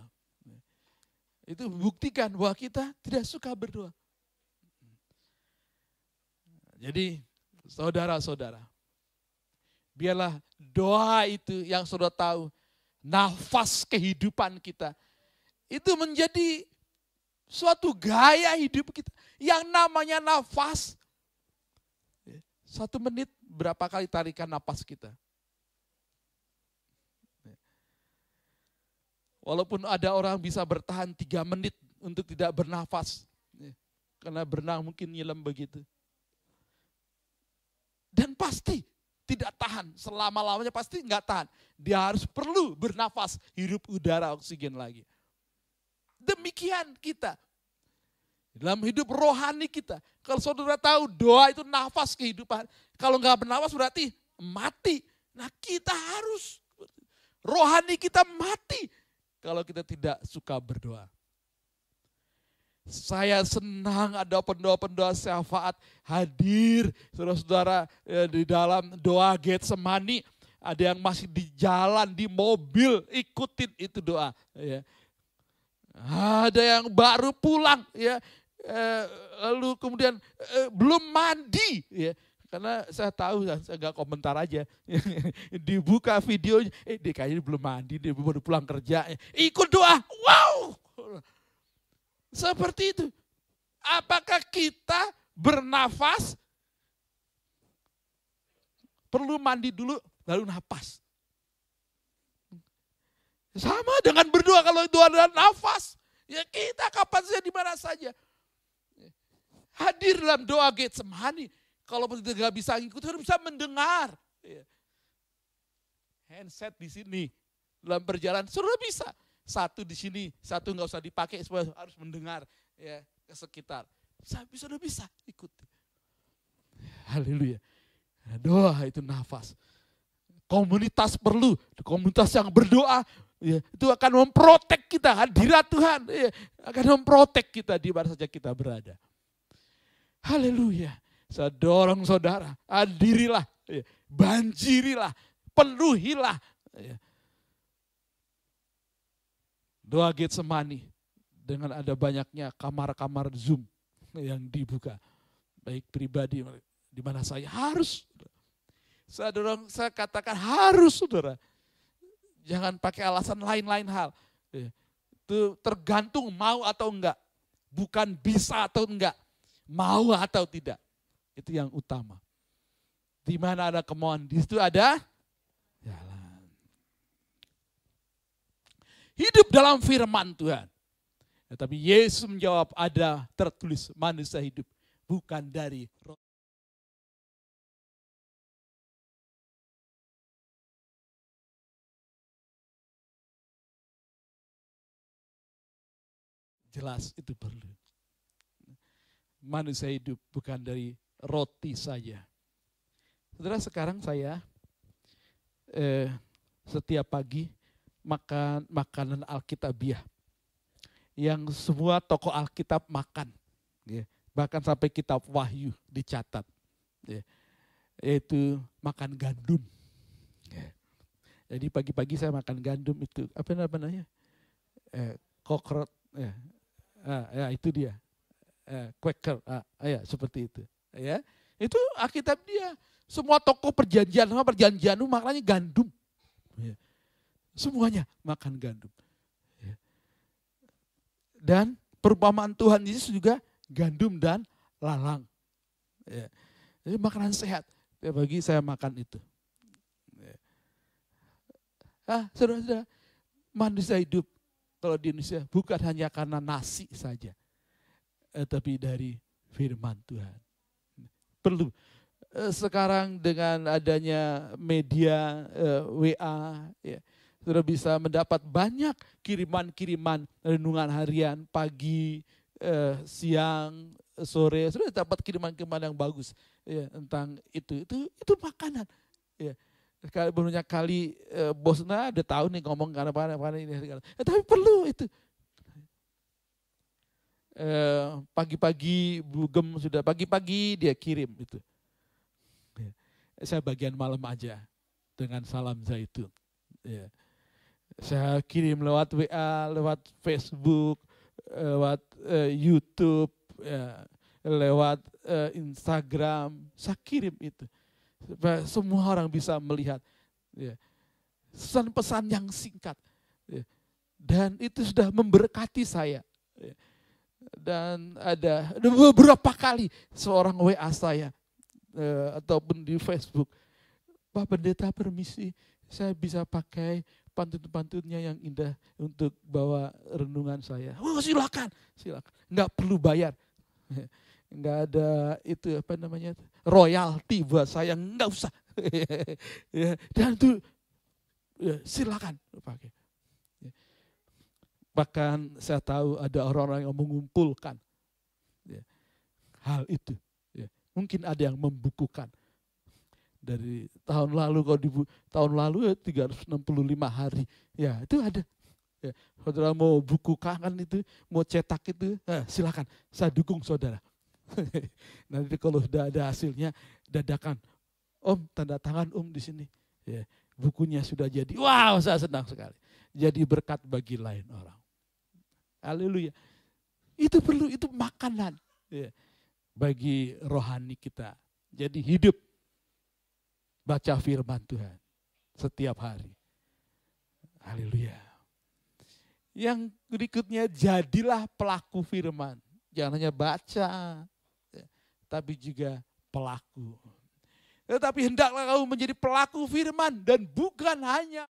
Itu buktikan bahwa kita tidak suka berdoa. Jadi saudara-saudara, biarlah doa itu yang saudara tahu, nafas kehidupan kita, itu menjadi suatu gaya hidup kita. Yang namanya nafas, satu menit berapa kali tarikan nafas kita. Walaupun ada orang bisa bertahan tiga menit untuk tidak bernafas. Karena berenang mungkin nyelam begitu. Dan pasti tidak tahan. Selama-lamanya pasti nggak tahan. Dia harus perlu bernafas, hirup udara oksigen lagi. Demikian kita. Dalam hidup rohani kita. Kalau saudara tahu doa itu nafas kehidupan. Kalau nggak bernafas berarti mati. Nah kita harus. Rohani kita mati. Kalau kita tidak suka berdoa. Saya senang ada pendoa-pendoa syafaat hadir saudara-saudara eh, di dalam doa Getsemani. Ada yang masih di jalan, di mobil, ikutin itu doa. Ya. Ada yang baru pulang, ya, Eh, lalu kemudian eh, belum mandi, ya. Karena saya tahu, saya nggak komentar aja. <laughs> Dibuka videonya, eh dia kayaknya belum mandi, dia baru pulang kerja. Ikut doa, wow! Seperti itu. Apakah kita bernafas, perlu mandi dulu, lalu nafas. Sama dengan berdoa kalau doa dan nafas. Ya kita kapan saja di mana saja. Hadir dalam doa Getsemani. Kalau kita nggak bisa ngikut, harus bisa mendengar. Ya. Handset di sini. Dalam perjalanan, sudah bisa. Satu di sini, satu nggak usah dipakai, semua harus mendengar ya ke sekitar. Bisa, sudah bisa ikut. Haleluya. Doa itu nafas. Komunitas perlu, komunitas yang berdoa, ya, itu akan memprotek kita, hadirat Tuhan, ya, akan memprotek kita di mana saja kita berada. Haleluya. Saya dorong saudara, hadirilah, ya, banjirilah, penuhilah. Ya. Doa Getsemani dengan ada banyaknya kamar-kamar Zoom yang dibuka. Baik pribadi di mana saya harus. Saya dorong, saya katakan harus saudara. Jangan pakai alasan lain-lain hal. Ya. Itu tergantung mau atau enggak. Bukan bisa atau enggak. Mau atau tidak. Itu yang utama. Di mana ada kemauan, di situ ada jalan. Hidup dalam firman Tuhan. Tetapi Yesus menjawab ada tertulis manusia hidup bukan dari roh. Jelas itu perlu. Manusia hidup bukan dari roti saja. Saudara sekarang saya eh, setiap pagi makan makanan Alkitabiah yang semua tokoh Alkitab makan, ya. bahkan sampai kitab Wahyu dicatat, ya. yaitu makan gandum. Ya. Jadi pagi-pagi saya makan gandum itu apa namanya? eh, kokrot, ya, ah, ya itu dia, eh, Quaker, ah, ya seperti itu, ya itu Alkitab dia. Semua toko perjanjian, semua perjanjian itu maknanya gandum, ya. semuanya makan gandum. Ya. Dan perumpamaan Tuhan Yesus juga gandum dan lalang. Ya. Jadi makanan sehat. Ya, bagi saya makan itu. Ya. Ah, saudara-saudara, manusia hidup kalau di Indonesia bukan hanya karena nasi saja, eh, tapi dari firman Tuhan. Perlu eh, sekarang dengan adanya media eh, WA, ya, sudah bisa mendapat banyak kiriman-kiriman renungan harian pagi, eh, siang, sore, sudah dapat kiriman-kiriman yang bagus ya, tentang itu. Itu itu makanan. Ya. Kali banyak kali eh, bosnya ada tahu nih ngomong karena apa ini. Eh, tapi perlu itu. Eh, pagi-pagi Bugem sudah pagi-pagi dia kirim itu. Ya. Saya bagian malam aja dengan salam zaitun. Ya. Saya kirim lewat WA, lewat Facebook, lewat eh, YouTube, ya, lewat eh, Instagram. Saya kirim itu semua orang bisa melihat ya, pesan-pesan yang singkat ya. dan itu sudah memberkati saya ya. Dan ada, beberapa kali seorang WA saya eh, ataupun di Facebook Pak Pendeta permisi saya bisa pakai pantun-pantunnya yang indah untuk bawa renungan saya. Oh silakan, silakan. Nggak perlu bayar. <laughs> Nggak ada itu apa namanya royalti buat saya, nggak usah. <laughs> ya, dan itu ya, silakan pakai. Bahkan saya tahu ada orang-orang yang mengumpulkan ya, hal itu. Ya. Mungkin ada yang membukukan. Dari tahun lalu kalau di tahun lalu ya 365 hari ya itu ada ya, saudara mau buku kangen itu mau cetak itu nah, silakan. Saya dukung saudara. <laughs> Nanti kalau sudah ada hasilnya dadakan. Om tanda tangan om di sini ya. Bukunya sudah jadi. Wow saya senang sekali. Jadi berkat bagi lain orang haleluya itu perlu itu makanan ya, bagi rohani kita jadi hidup baca firman Tuhan setiap hari. Haleluya. Yang berikutnya jadilah pelaku firman. Jangan hanya baca, ya, tapi juga pelaku. Tetapi hendaklah kamu menjadi pelaku firman dan bukan hanya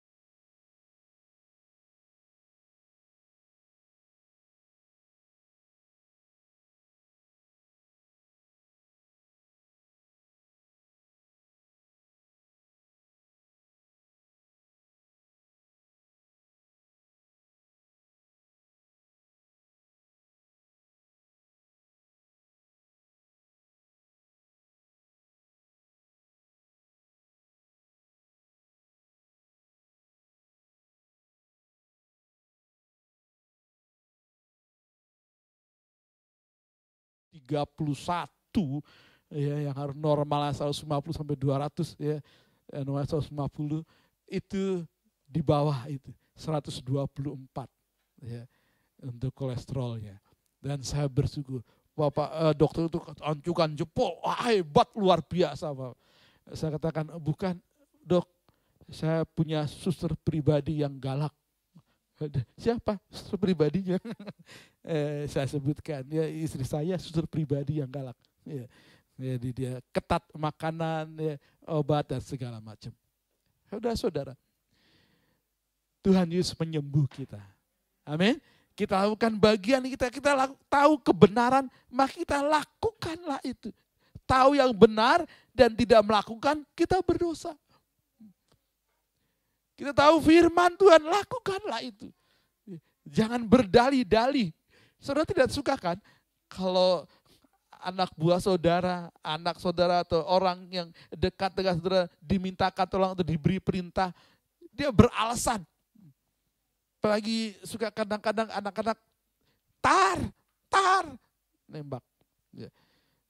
ya yang harus normalnya 150 sampai 200 ya normal 150 itu di bawah itu 124 ya untuk kolesterolnya dan saya bersyukur Bapak eh, dokter itu ancukan jempol wah, hebat luar biasa Bapak. saya katakan bukan dok saya punya suster pribadi yang galak siapa? Suster pribadinya. <laughs> Eh, saya sebutkan ya istri saya suster pribadi yang galak. Ya. jadi dia ketat makanan ya, obat dan segala macam. Saudara-saudara Tuhan Yesus menyembuh kita. Amin. Kita lakukan bagian kita kita laku, tahu kebenaran maka kita lakukanlah itu. Tahu yang benar dan tidak melakukan kita berdosa kita tahu firman Tuhan, lakukanlah itu. Jangan berdali-dali. Saudara tidak suka kan kalau anak buah saudara, anak saudara atau orang yang dekat dengan saudara dimintakan tolong atau diberi perintah, dia beralasan. Apalagi suka kadang-kadang anak-anak tar, tar, nembak. Ya.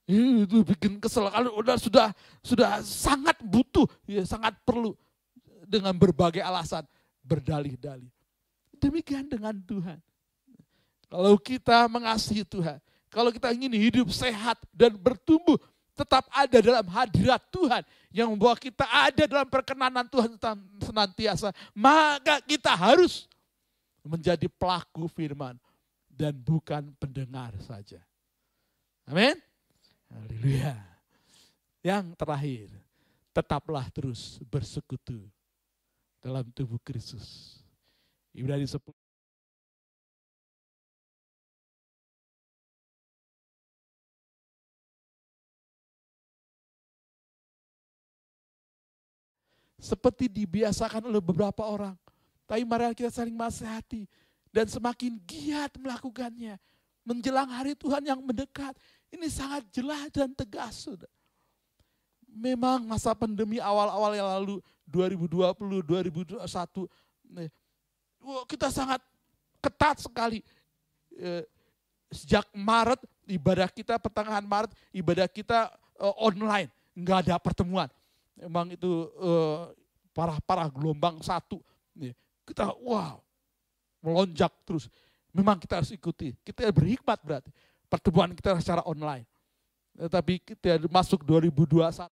Itu bikin kesel. Kalau udah sudah sudah sangat butuh, ya sangat perlu dengan berbagai alasan berdalih-dalih. Demikian dengan Tuhan. Kalau kita mengasihi Tuhan, kalau kita ingin hidup sehat dan bertumbuh, tetap ada dalam hadirat Tuhan yang membawa kita ada dalam perkenanan Tuhan senantiasa, maka kita harus menjadi pelaku firman dan bukan pendengar saja. Amin. Haleluya. Yang terakhir, tetaplah terus bersekutu dalam tubuh Kristus. Ibrani 10 seperti dibiasakan oleh beberapa orang. Tapi mari kita saling nasihati dan semakin giat melakukannya. Menjelang hari Tuhan yang mendekat. Ini sangat jelas dan tegas. Sudah. Memang masa pandemi awal-awal yang lalu 2020, 2021 kita sangat ketat sekali. Eh, sejak Maret ibadah kita pertengahan Maret ibadah kita eh, online, nggak ada pertemuan emang itu parah-parah gelombang satu. Kita wow, melonjak terus. Memang kita harus ikuti. Kita berhikmat berarti. Pertemuan kita secara online. Tapi kita masuk 2021.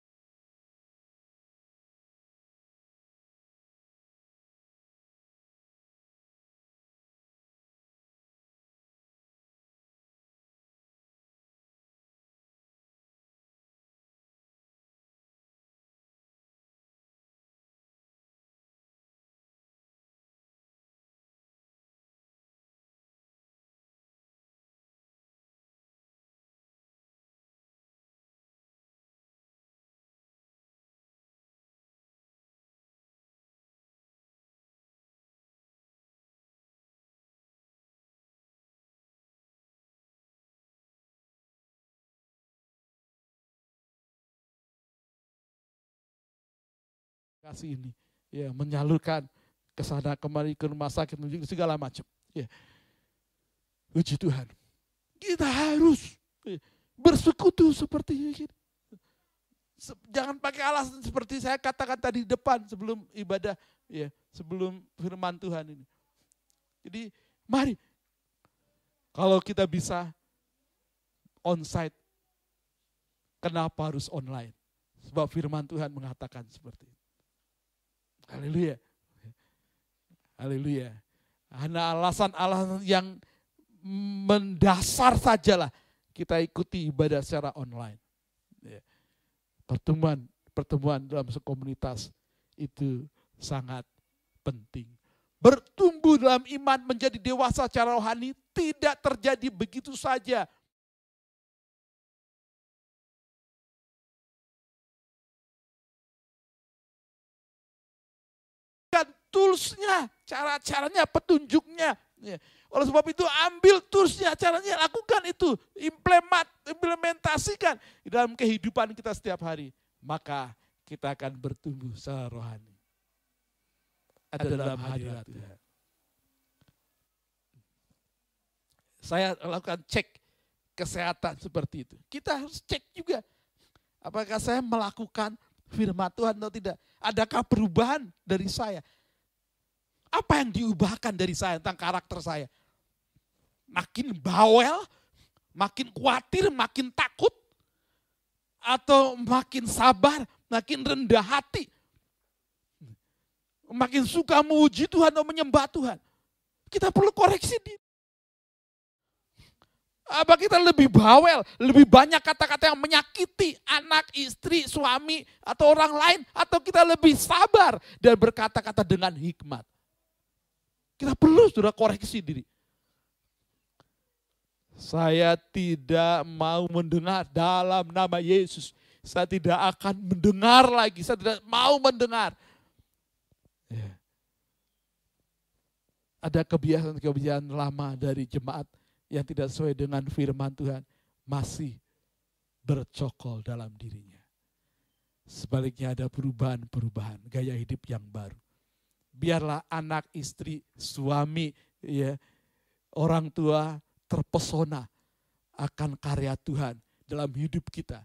Kasih ini ya menyalurkan ke sana kemari ke rumah sakit segala macam ya. Puji Tuhan. Kita harus ya, bersekutu seperti ini. Jangan pakai alasan seperti saya katakan tadi di depan sebelum ibadah ya sebelum firman Tuhan ini. Jadi mari. Kalau kita bisa onsite kenapa harus online? Sebab firman Tuhan mengatakan seperti itu Haleluya. Haleluya. Hanya alasan-alasan yang mendasar sajalah kita ikuti ibadah secara online. Ya. Pertemuan pertemuan dalam sekomunitas itu sangat penting. Bertumbuh dalam iman menjadi dewasa secara rohani tidak terjadi begitu saja toolsnya, cara-caranya, petunjuknya. Ya. Oleh sebab itu ambil toolsnya, caranya lakukan itu, implement, implementasikan di dalam kehidupan kita setiap hari. Maka kita akan bertumbuh secara rohani. Ada dalam hadirat Tuhan. Saya lakukan cek kesehatan seperti itu. Kita harus cek juga. Apakah saya melakukan firman Tuhan atau tidak. Adakah perubahan dari saya? Apa yang diubahkan dari saya tentang karakter saya? Makin bawel, makin khawatir, makin takut, atau makin sabar, makin rendah hati, makin suka memuji Tuhan atau menyembah Tuhan. Kita perlu koreksi diri. Apa kita lebih bawel, lebih banyak kata-kata yang menyakiti anak, istri, suami, atau orang lain, atau kita lebih sabar dan berkata-kata dengan hikmat. Kita perlu sudah koreksi diri. Saya tidak mau mendengar dalam nama Yesus. Saya tidak akan mendengar lagi. Saya tidak mau mendengar. Ya. Ada kebiasaan-kebiasaan lama dari jemaat yang tidak sesuai dengan firman Tuhan. Masih bercokol dalam dirinya. Sebaliknya ada perubahan-perubahan, gaya hidup yang baru biarlah anak, istri, suami, ya, orang tua terpesona akan karya Tuhan dalam hidup kita.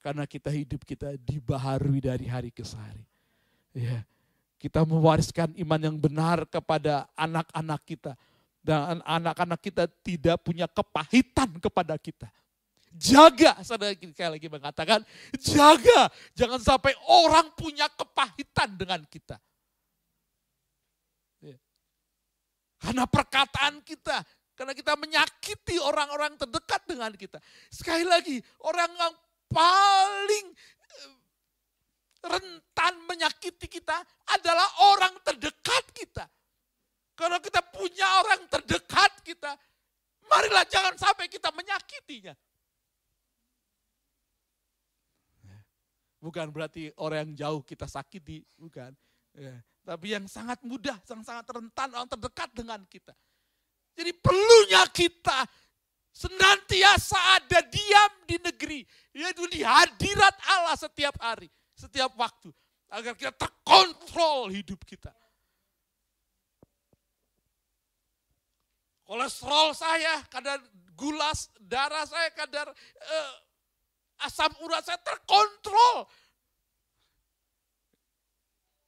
Karena kita hidup kita dibaharui dari hari ke hari. Ya, Kita mewariskan iman yang benar kepada anak-anak kita. Dan anak-anak kita tidak punya kepahitan kepada kita. Jaga, saudara saya lagi mengatakan, jaga. Jangan sampai orang punya kepahitan dengan kita. Ya. Karena perkataan kita, karena kita menyakiti orang-orang terdekat dengan kita. Sekali lagi, orang yang paling eh, rentan menyakiti kita adalah orang terdekat kita. Kalau kita punya orang terdekat kita, marilah jangan sampai kita menyakitinya. Bukan berarti orang yang jauh kita sakiti, bukan. Tapi yang sangat mudah, yang sangat rentan, orang terdekat dengan kita. Jadi perlunya kita senantiasa ada diam di negeri, yaitu di hadirat Allah setiap hari, setiap waktu. Agar kita terkontrol hidup kita. kolesterol saya, kadar gula darah saya, kadar eh, asam urat saya terkontrol.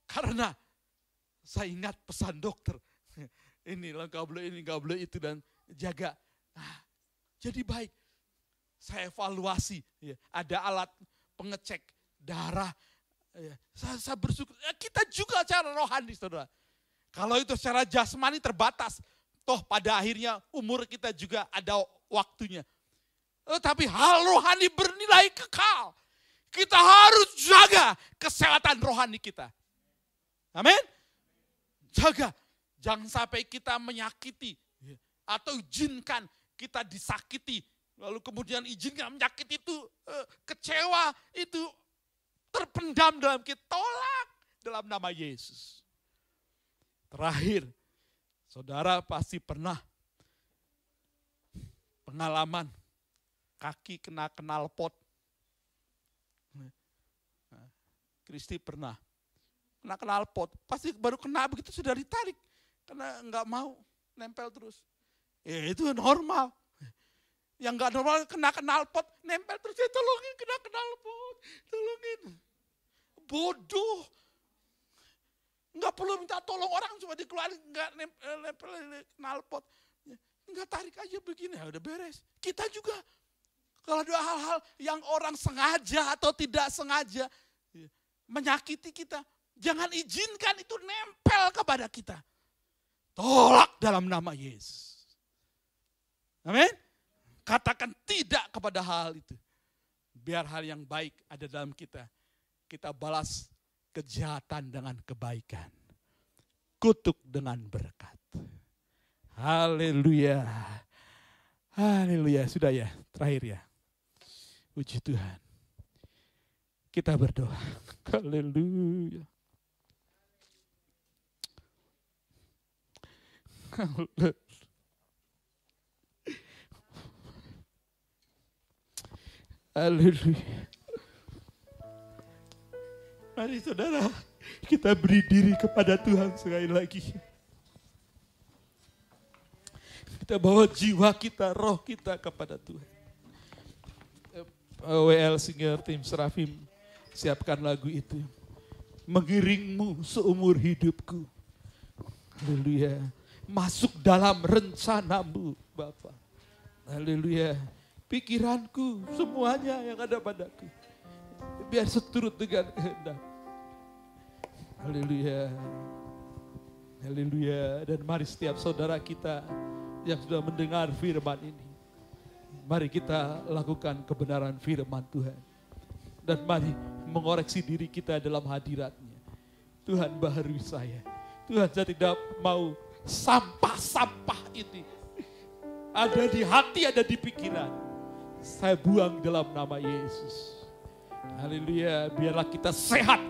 Karena saya ingat pesan dokter. Ini nggak boleh ini, nggak boleh itu dan jaga. Nah, jadi baik. Saya evaluasi, ya, ada alat pengecek darah. Ya, saya, saya bersyukur. Ya, kita juga cara rohani, saudara. Kalau itu secara jasmani terbatas, Toh pada akhirnya umur kita juga ada waktunya. Tapi hal rohani bernilai kekal. Kita harus jaga kesehatan rohani kita. Amin. Jaga. Jangan sampai kita menyakiti atau izinkan kita disakiti. Lalu kemudian izinkan menyakiti itu eh, kecewa, itu terpendam dalam kita. Tolak dalam nama Yesus. Terakhir, Saudara pasti pernah pengalaman kaki kena kenal pot. Kristi pernah kena kenal pot. Pasti baru kena begitu sudah ditarik. Karena nggak mau nempel terus. Ya itu normal. Yang nggak normal kena kenal pot, nempel terus. Ya tolongin kena kenal pot. Tolongin. Bodoh. Enggak perlu minta tolong orang cuma dikeluarin enggak nempel knalpot. Enggak tarik aja begini ya udah beres. Kita juga kalau ada hal-hal yang orang sengaja atau tidak sengaja ya, menyakiti kita, jangan izinkan itu nempel kepada kita. Tolak dalam nama Yesus. Amin. Katakan tidak kepada hal itu. Biar hal yang baik ada dalam kita. Kita balas kejahatan dengan kebaikan. Kutuk dengan berkat. Haleluya. Haleluya. Sudah ya, terakhir ya. Puji Tuhan. Kita berdoa. Haleluya. Haleluya. Mari saudara, kita beri diri kepada Tuhan sekali lagi. Kita bawa jiwa kita, roh kita kepada Tuhan. WL Singer Tim Serafim siapkan lagu itu. Mengiringmu seumur hidupku. Haleluya. Masuk dalam rencanamu Bapak. Haleluya. Pikiranku semuanya yang ada padaku biar seturut dengan kehendak. Haleluya. Haleluya. Dan mari setiap saudara kita yang sudah mendengar firman ini. Mari kita lakukan kebenaran firman Tuhan. Dan mari mengoreksi diri kita dalam hadiratnya. Tuhan baharui saya. Tuhan saya tidak mau sampah-sampah ini. Ada di hati, ada di pikiran. Saya buang dalam nama Yesus. Haleluya, biarlah kita sehat.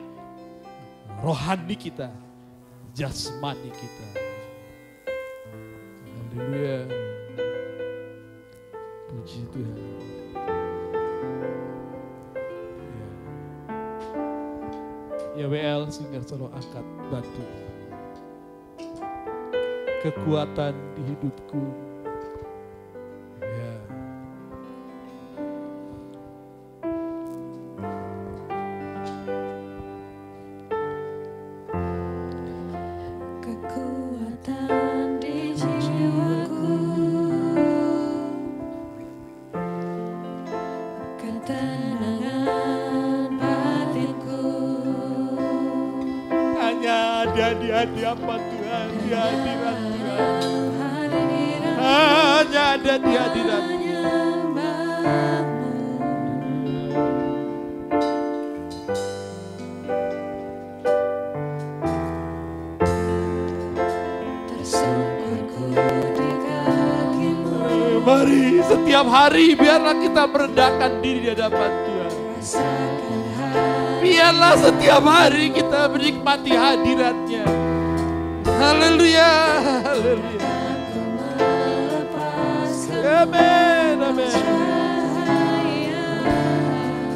Rohani kita, jasmani kita. Haleluya. Puji Tuhan. Ya, ya WL singer solo angkat batu. Kekuatan di hidupku merendahkan diri di hadapan Tuhan. Biarlah setiap hari kita menikmati hadiratnya. Haleluya, haleluya. Amin, amin.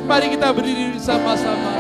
Mari kita berdiri bersama-sama.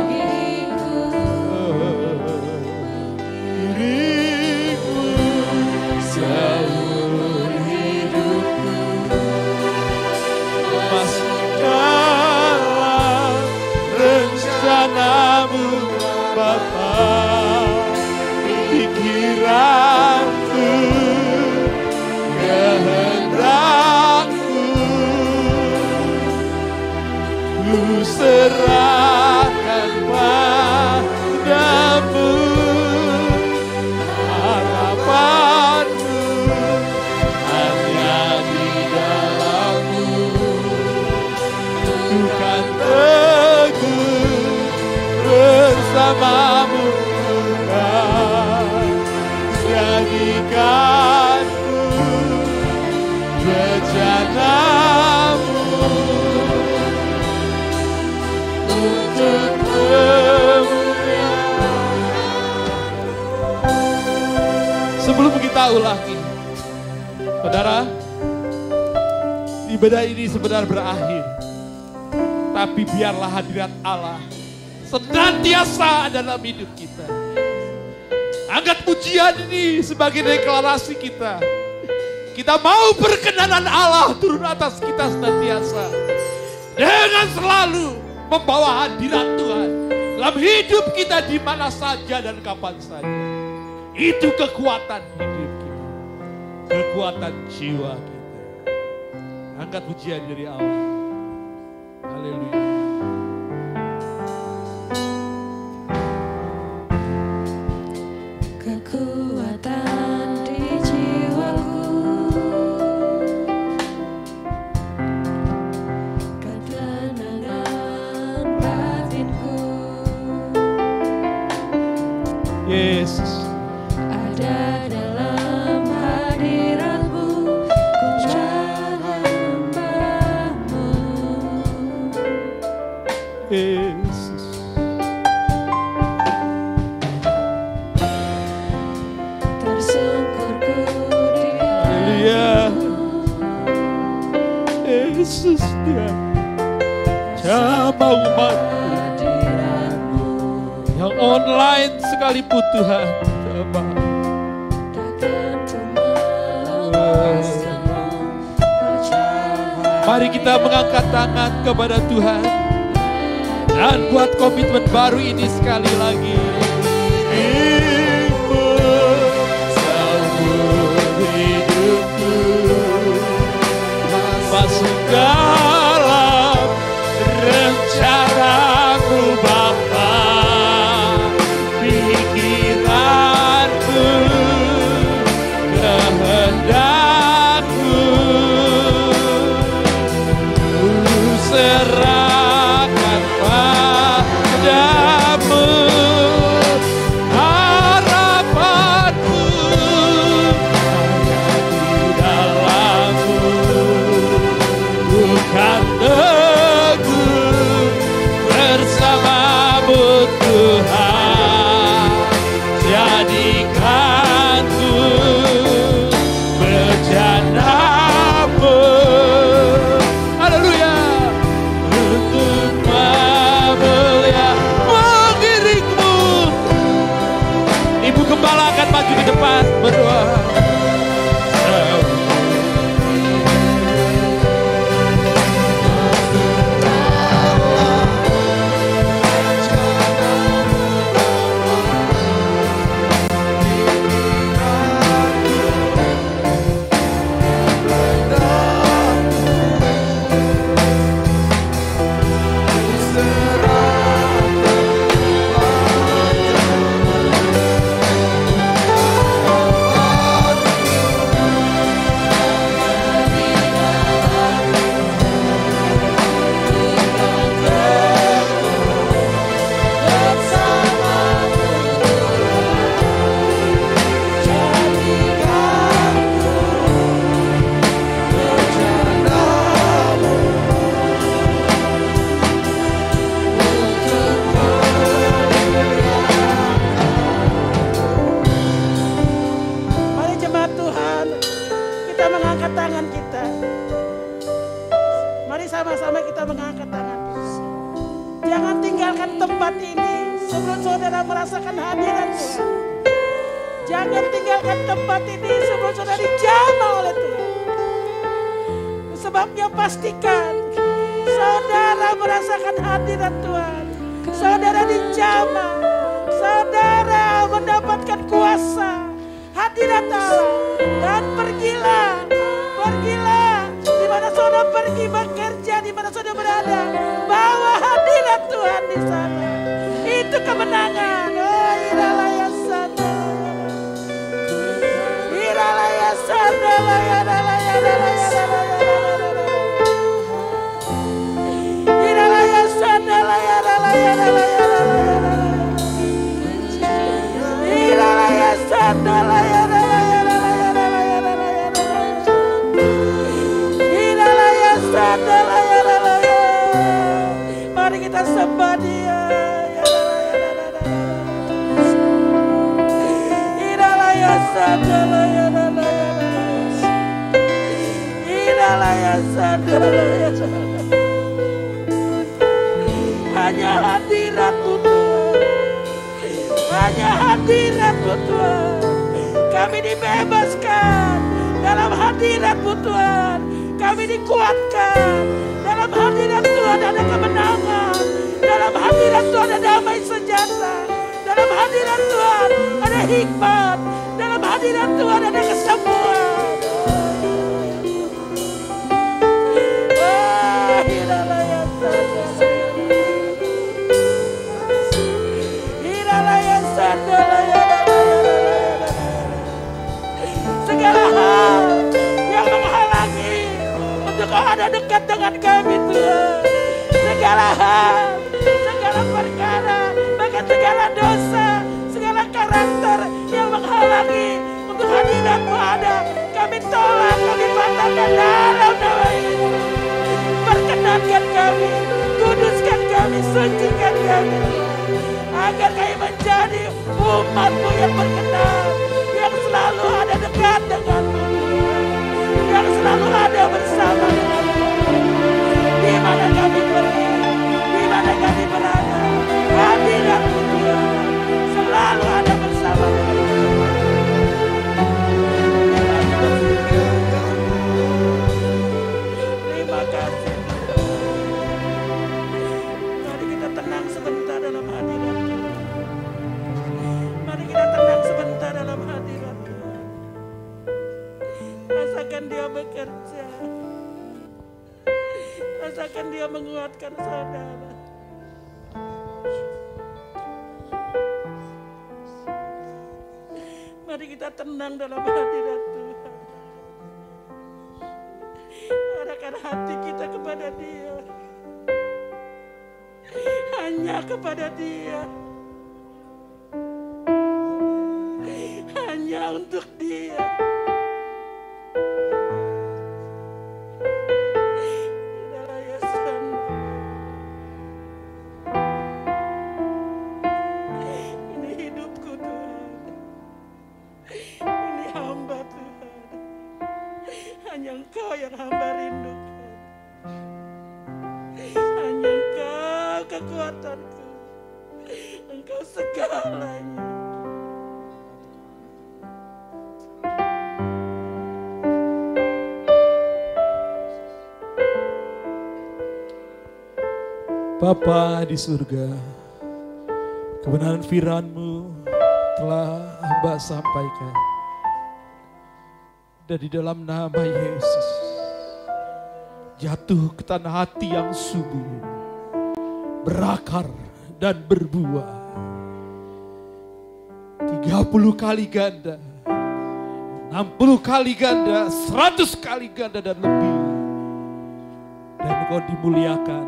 Ibadah ini sebenarnya berakhir. Tapi biarlah hadirat Allah senantiasa dalam hidup kita. Angkat pujian ini sebagai deklarasi kita. Kita mau perkenanan Allah turun atas kita senantiasa. Dengan selalu membawa hadirat Tuhan dalam hidup kita di mana saja dan kapan saja. Itu kekuatan hidup kita. Kekuatan jiwa kita. Angkat pujian dari Allah. Tuhan. Mari kita mengangkat tangan kepada Tuhan. Dan buat komitmen baru ini sekali lagi. Iralaya sana, laya, laya. Hanya hadiratmu Tuhan Hanya hadiratmu Tuhan Kami dibebaskan Dalam hadiratmu Tuhan Kami dikuatkan Dalam hadirat Tuhan ada kemenangan Dalam hadirat Tuhan ada damai sejahtera Dalam hadirat Tuhan ada hikmat Dalam hadirat Tuhan ada kesembuhan untuk kau ada dekat dengan kami Tuhan. Segala hal, segala perkara, bahkan segala dosa, segala karakter yang menghalangi untuk hadiratmu ada. Kami tolak, kami patahkan dalam nama Yesus. Perkenankan kami, kuduskan kami, sucikan kami. Agar kami menjadi umatmu yang berkenan. Yang selalu ada dekat denganmu. Yang selalu ada bersama. Di mana kami pergi, di mana kami berada. Hadiratmu Tuhan selalu ada Rasakan dia menguatkan saudara. Mari kita tenang dalam hadirat Tuhan. Arahkan hati kita kepada dia. Hanya kepada dia. Hanya untuk dia. Yang hamba rindukan. Hanya engkau kekuatanku. Engkau segalanya. Bapa di surga, kebenaran firman-Mu telah hamba sampaikan. Dan di dalam nama Yesus, jatuh ke tanah hati yang subur, berakar dan berbuah. 30 kali ganda, 60 kali ganda, 100 kali ganda dan lebih. Dan engkau dimuliakan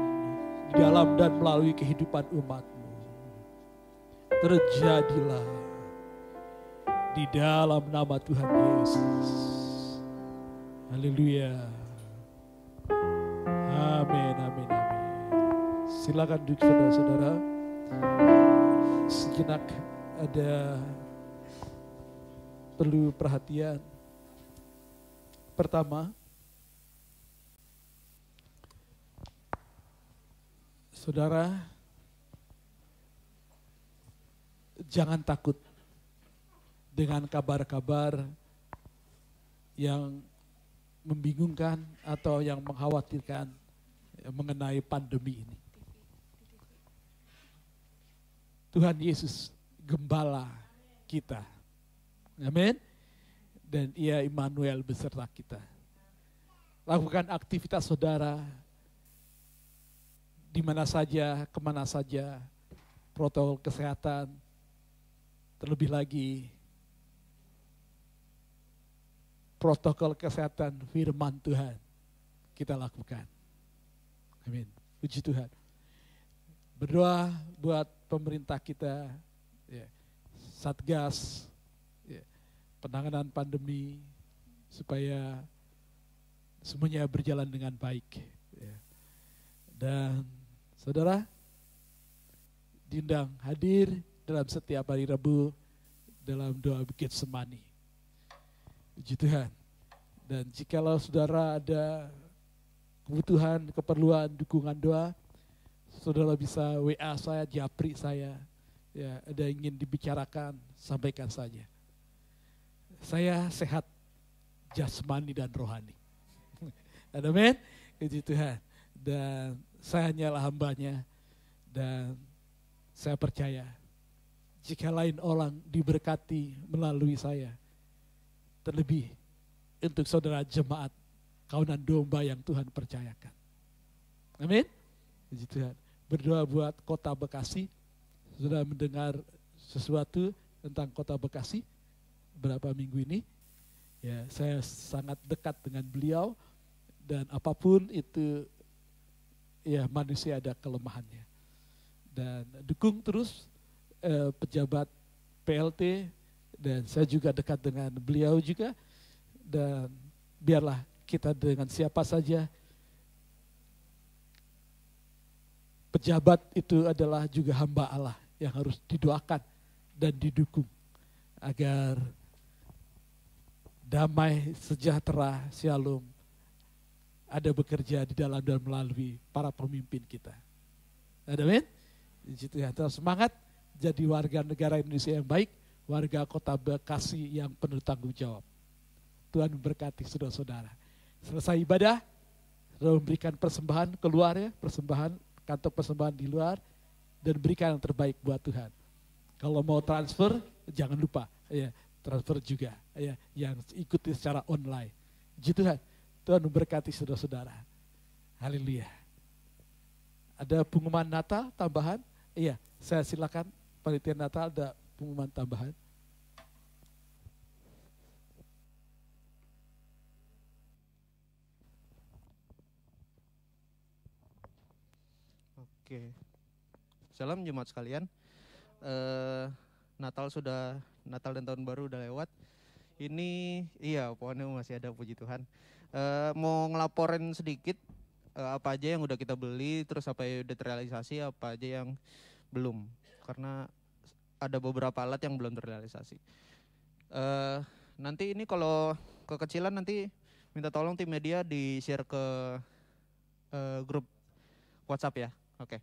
di dalam dan melalui kehidupan umatmu. Terjadilah di dalam nama Tuhan Yesus. Haleluya. Amin, amin, amin. Silakan duduk saudara-saudara. Sejenak ada perlu perhatian. Pertama, Saudara, jangan takut dengan kabar-kabar yang membingungkan atau yang mengkhawatirkan mengenai pandemi ini. Tuhan Yesus gembala kita. Amin. Dan ia Immanuel beserta kita. Lakukan aktivitas saudara di mana saja, ke mana saja, protokol kesehatan, terlebih lagi protokol kesehatan firman Tuhan kita lakukan. Amin. Puji Tuhan. Berdoa buat pemerintah kita, ya, Satgas, ya, penanganan pandemi, supaya semuanya berjalan dengan baik. ya. Dan saudara, diundang hadir dalam setiap hari Rabu dalam doa bukit semani. Puji Tuhan. Dan jikalau saudara ada kebutuhan, keperluan, dukungan doa, saudara bisa WA saya, japri saya. Ya, ada yang ingin dibicarakan, sampaikan saja. Saya sehat jasmani dan rohani. <laughs> Amin. Puji Tuhan. Dan saya hanyalah hambanya dan saya percaya jika lain orang diberkati melalui saya, terlebih untuk saudara jemaat kawanan domba yang Tuhan percayakan. Amin. Puji Tuhan. Berdoa buat kota Bekasi. Sudah mendengar sesuatu tentang kota Bekasi berapa minggu ini. Ya, saya sangat dekat dengan beliau dan apa pun itu ya manusia ada kelemahannya. Dan dukung terus eh, pejabat PLT dan saya juga dekat dengan beliau juga dan biarlah kita dengan siapa saja pejabat itu adalah juga hamba Allah yang harus didoakan dan didukung agar damai sejahtera shalom ada bekerja di dalam dan melalui para pemimpin kita. Amin. Situ ya, semangat jadi warga negara Indonesia yang baik, warga kota Bekasi yang penuh tanggung jawab. Tuhan memberkati saudara-saudara. Selesai ibadah, saudara memberikan persembahan keluar ya, persembahan, kantong persembahan di luar, dan berikan yang terbaik buat Tuhan. Kalau mau transfer, jangan lupa ya transfer juga ya yang ikuti secara online. Puji Tuhan, Tuhan memberkati saudara-saudara. Haleluya. Ada pengumuman Natal tambahan? Iya, saya silakan panitia Natal ada pengumuman tambahan. Oke. Salam jemaat sekalian. Eh Natal sudah Natal dan tahun baru udah lewat. Ini iya pohonnya masih ada puji Tuhan. Eh mau ngelaporin sedikit eh, apa aja yang udah kita beli, terus apa yang udah terrealisasi, apa aja yang belum. Karena ada beberapa alat yang belum terrealisasi. Eh nanti ini kalau kekecilan nanti minta tolong tim media di share ke eh, grup WhatsApp ya. Oke.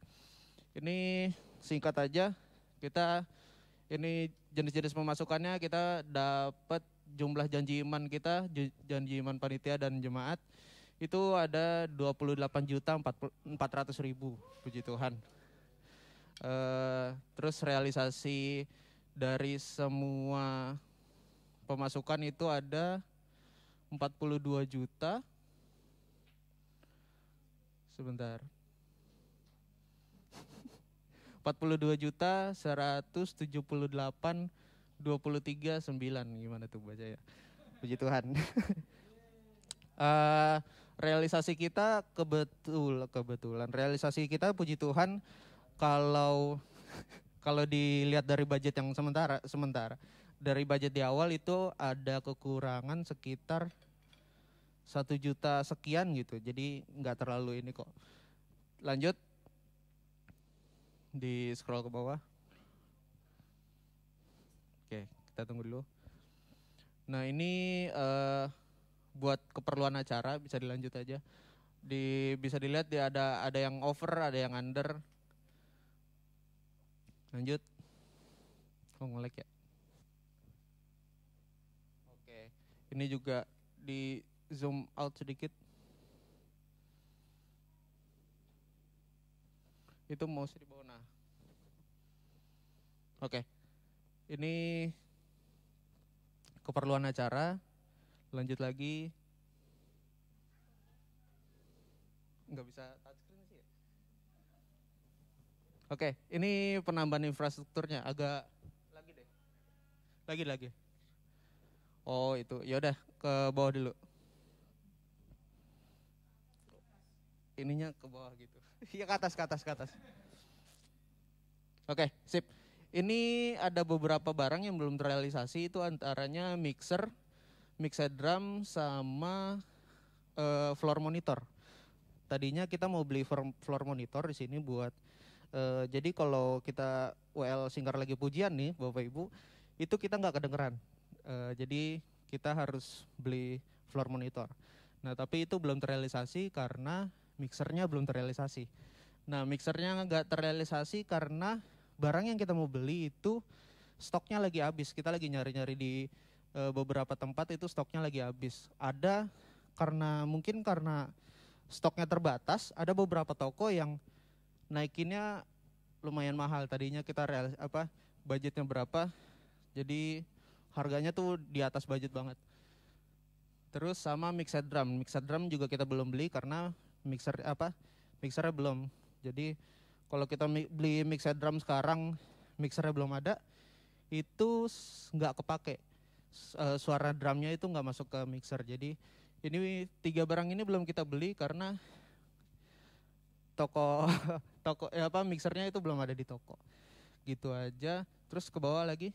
Ini singkat aja. Kita ini jenis-jenis pemasukannya kita dapat jumlah janji iman kita, janji iman panitia dan jemaat itu ada 28 juta 400 ribu, puji Tuhan. Eh, terus realisasi dari semua pemasukan itu ada 42 juta. Sebentar. 42 juta 178 23 9 gimana tuh baca ya puji Tuhan. <laughs> Eh, realisasi kita kebetul kebetulan. Realisasi kita puji Tuhan kalau <laughs> kalau dilihat dari budget yang sementara sementara dari budget di awal itu ada kekurangan sekitar satu juta sekian gitu. Jadi nggak terlalu ini kok. Lanjut di scroll ke bawah. Oke, kita tunggu dulu. Nah ini eh, buat keperluan acara bisa dilanjut aja. Di bisa dilihat di ada ada yang over, ada yang under. Lanjut. Oh ngelek ya. Oke. Ini juga di zoom out sedikit. Itu mouse di Oke. Ini keperluan acara. Lanjut lagi. Nggak bisa touchscreen sih ya? Oke, ini penambahan infrastrukturnya agak lagi deh. Lagi lagi. Oh, itu. Ya udah ke bawah dulu. Ininya ke bawah gitu. <laughs> Iya ke atas, ke atas, ke atas. Oke, sip. Ini ada beberapa barang yang belum terrealisasi itu antaranya mixer, mixer drum sama eh, floor monitor. Tadinya kita mau beli floor, monitor di sini buat eh, jadi kalau kita WL Singkar lagi pujian nih Bapak Ibu, itu kita nggak kedengeran. Eh, jadi kita harus beli floor monitor. Nah tapi itu belum terrealisasi karena mixernya belum terrealisasi. Nah mixernya nggak terrealisasi karena barang yang kita mau beli itu stoknya lagi habis. Kita lagi nyari-nyari di eh, beberapa tempat itu stoknya lagi habis. Ada karena mungkin karena stoknya terbatas, ada beberapa toko yang naikinnya lumayan mahal. Tadinya kita real, apa budgetnya berapa, jadi harganya tuh di atas budget banget. Terus sama mixer drum, mixer drum juga kita belum beli karena mixer apa mixernya belum. Jadi kalau kita beli mixer drum sekarang mixernya belum ada, itu nggak kepake. Eh, suara drumnya itu nggak masuk ke mixer. Jadi ini tiga barang ini belum kita beli karena toko <laughs> toko ya apa mixernya itu belum ada di toko. Gitu aja. Terus ke bawah lagi.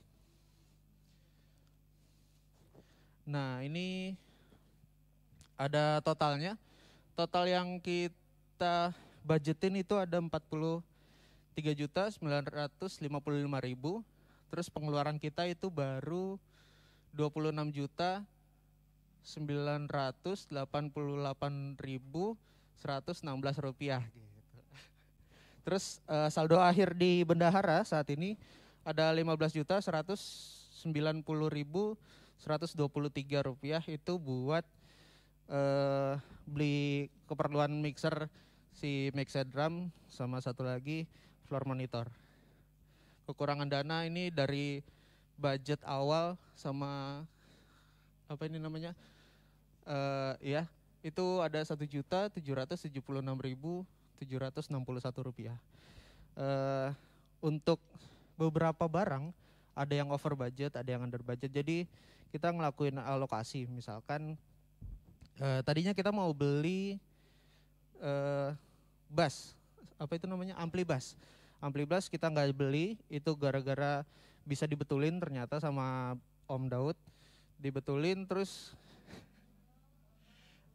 Nah, ini ada totalnya. Total yang kita budgetin itu ada 43 juta 955 ribu. Terus pengeluaran kita itu baru 26 juta 988 ribu 116 rupiah gitu. Terus eh, saldo akhir di bendahara saat ini ada 15 juta 190 ribu 123 rupiah itu buat eh, beli keperluan mixer si mixer drum sama satu lagi floor monitor. Kekurangan dana ini dari budget awal sama apa ini namanya? eh ya, itu ada satu juta tujuh ratus tujuh puluh enam ribu tujuh ratus enam puluh satu rupiah. Eh untuk beberapa barang ada yang over budget, ada yang under budget. Jadi kita ngelakuin alokasi, misalkan eh, tadinya kita mau beli eh bass, apa itu namanya ampli bass. Ampli bass kita nggak beli, itu gara-gara bisa dibetulin ternyata sama Om Daud. Dibetulin terus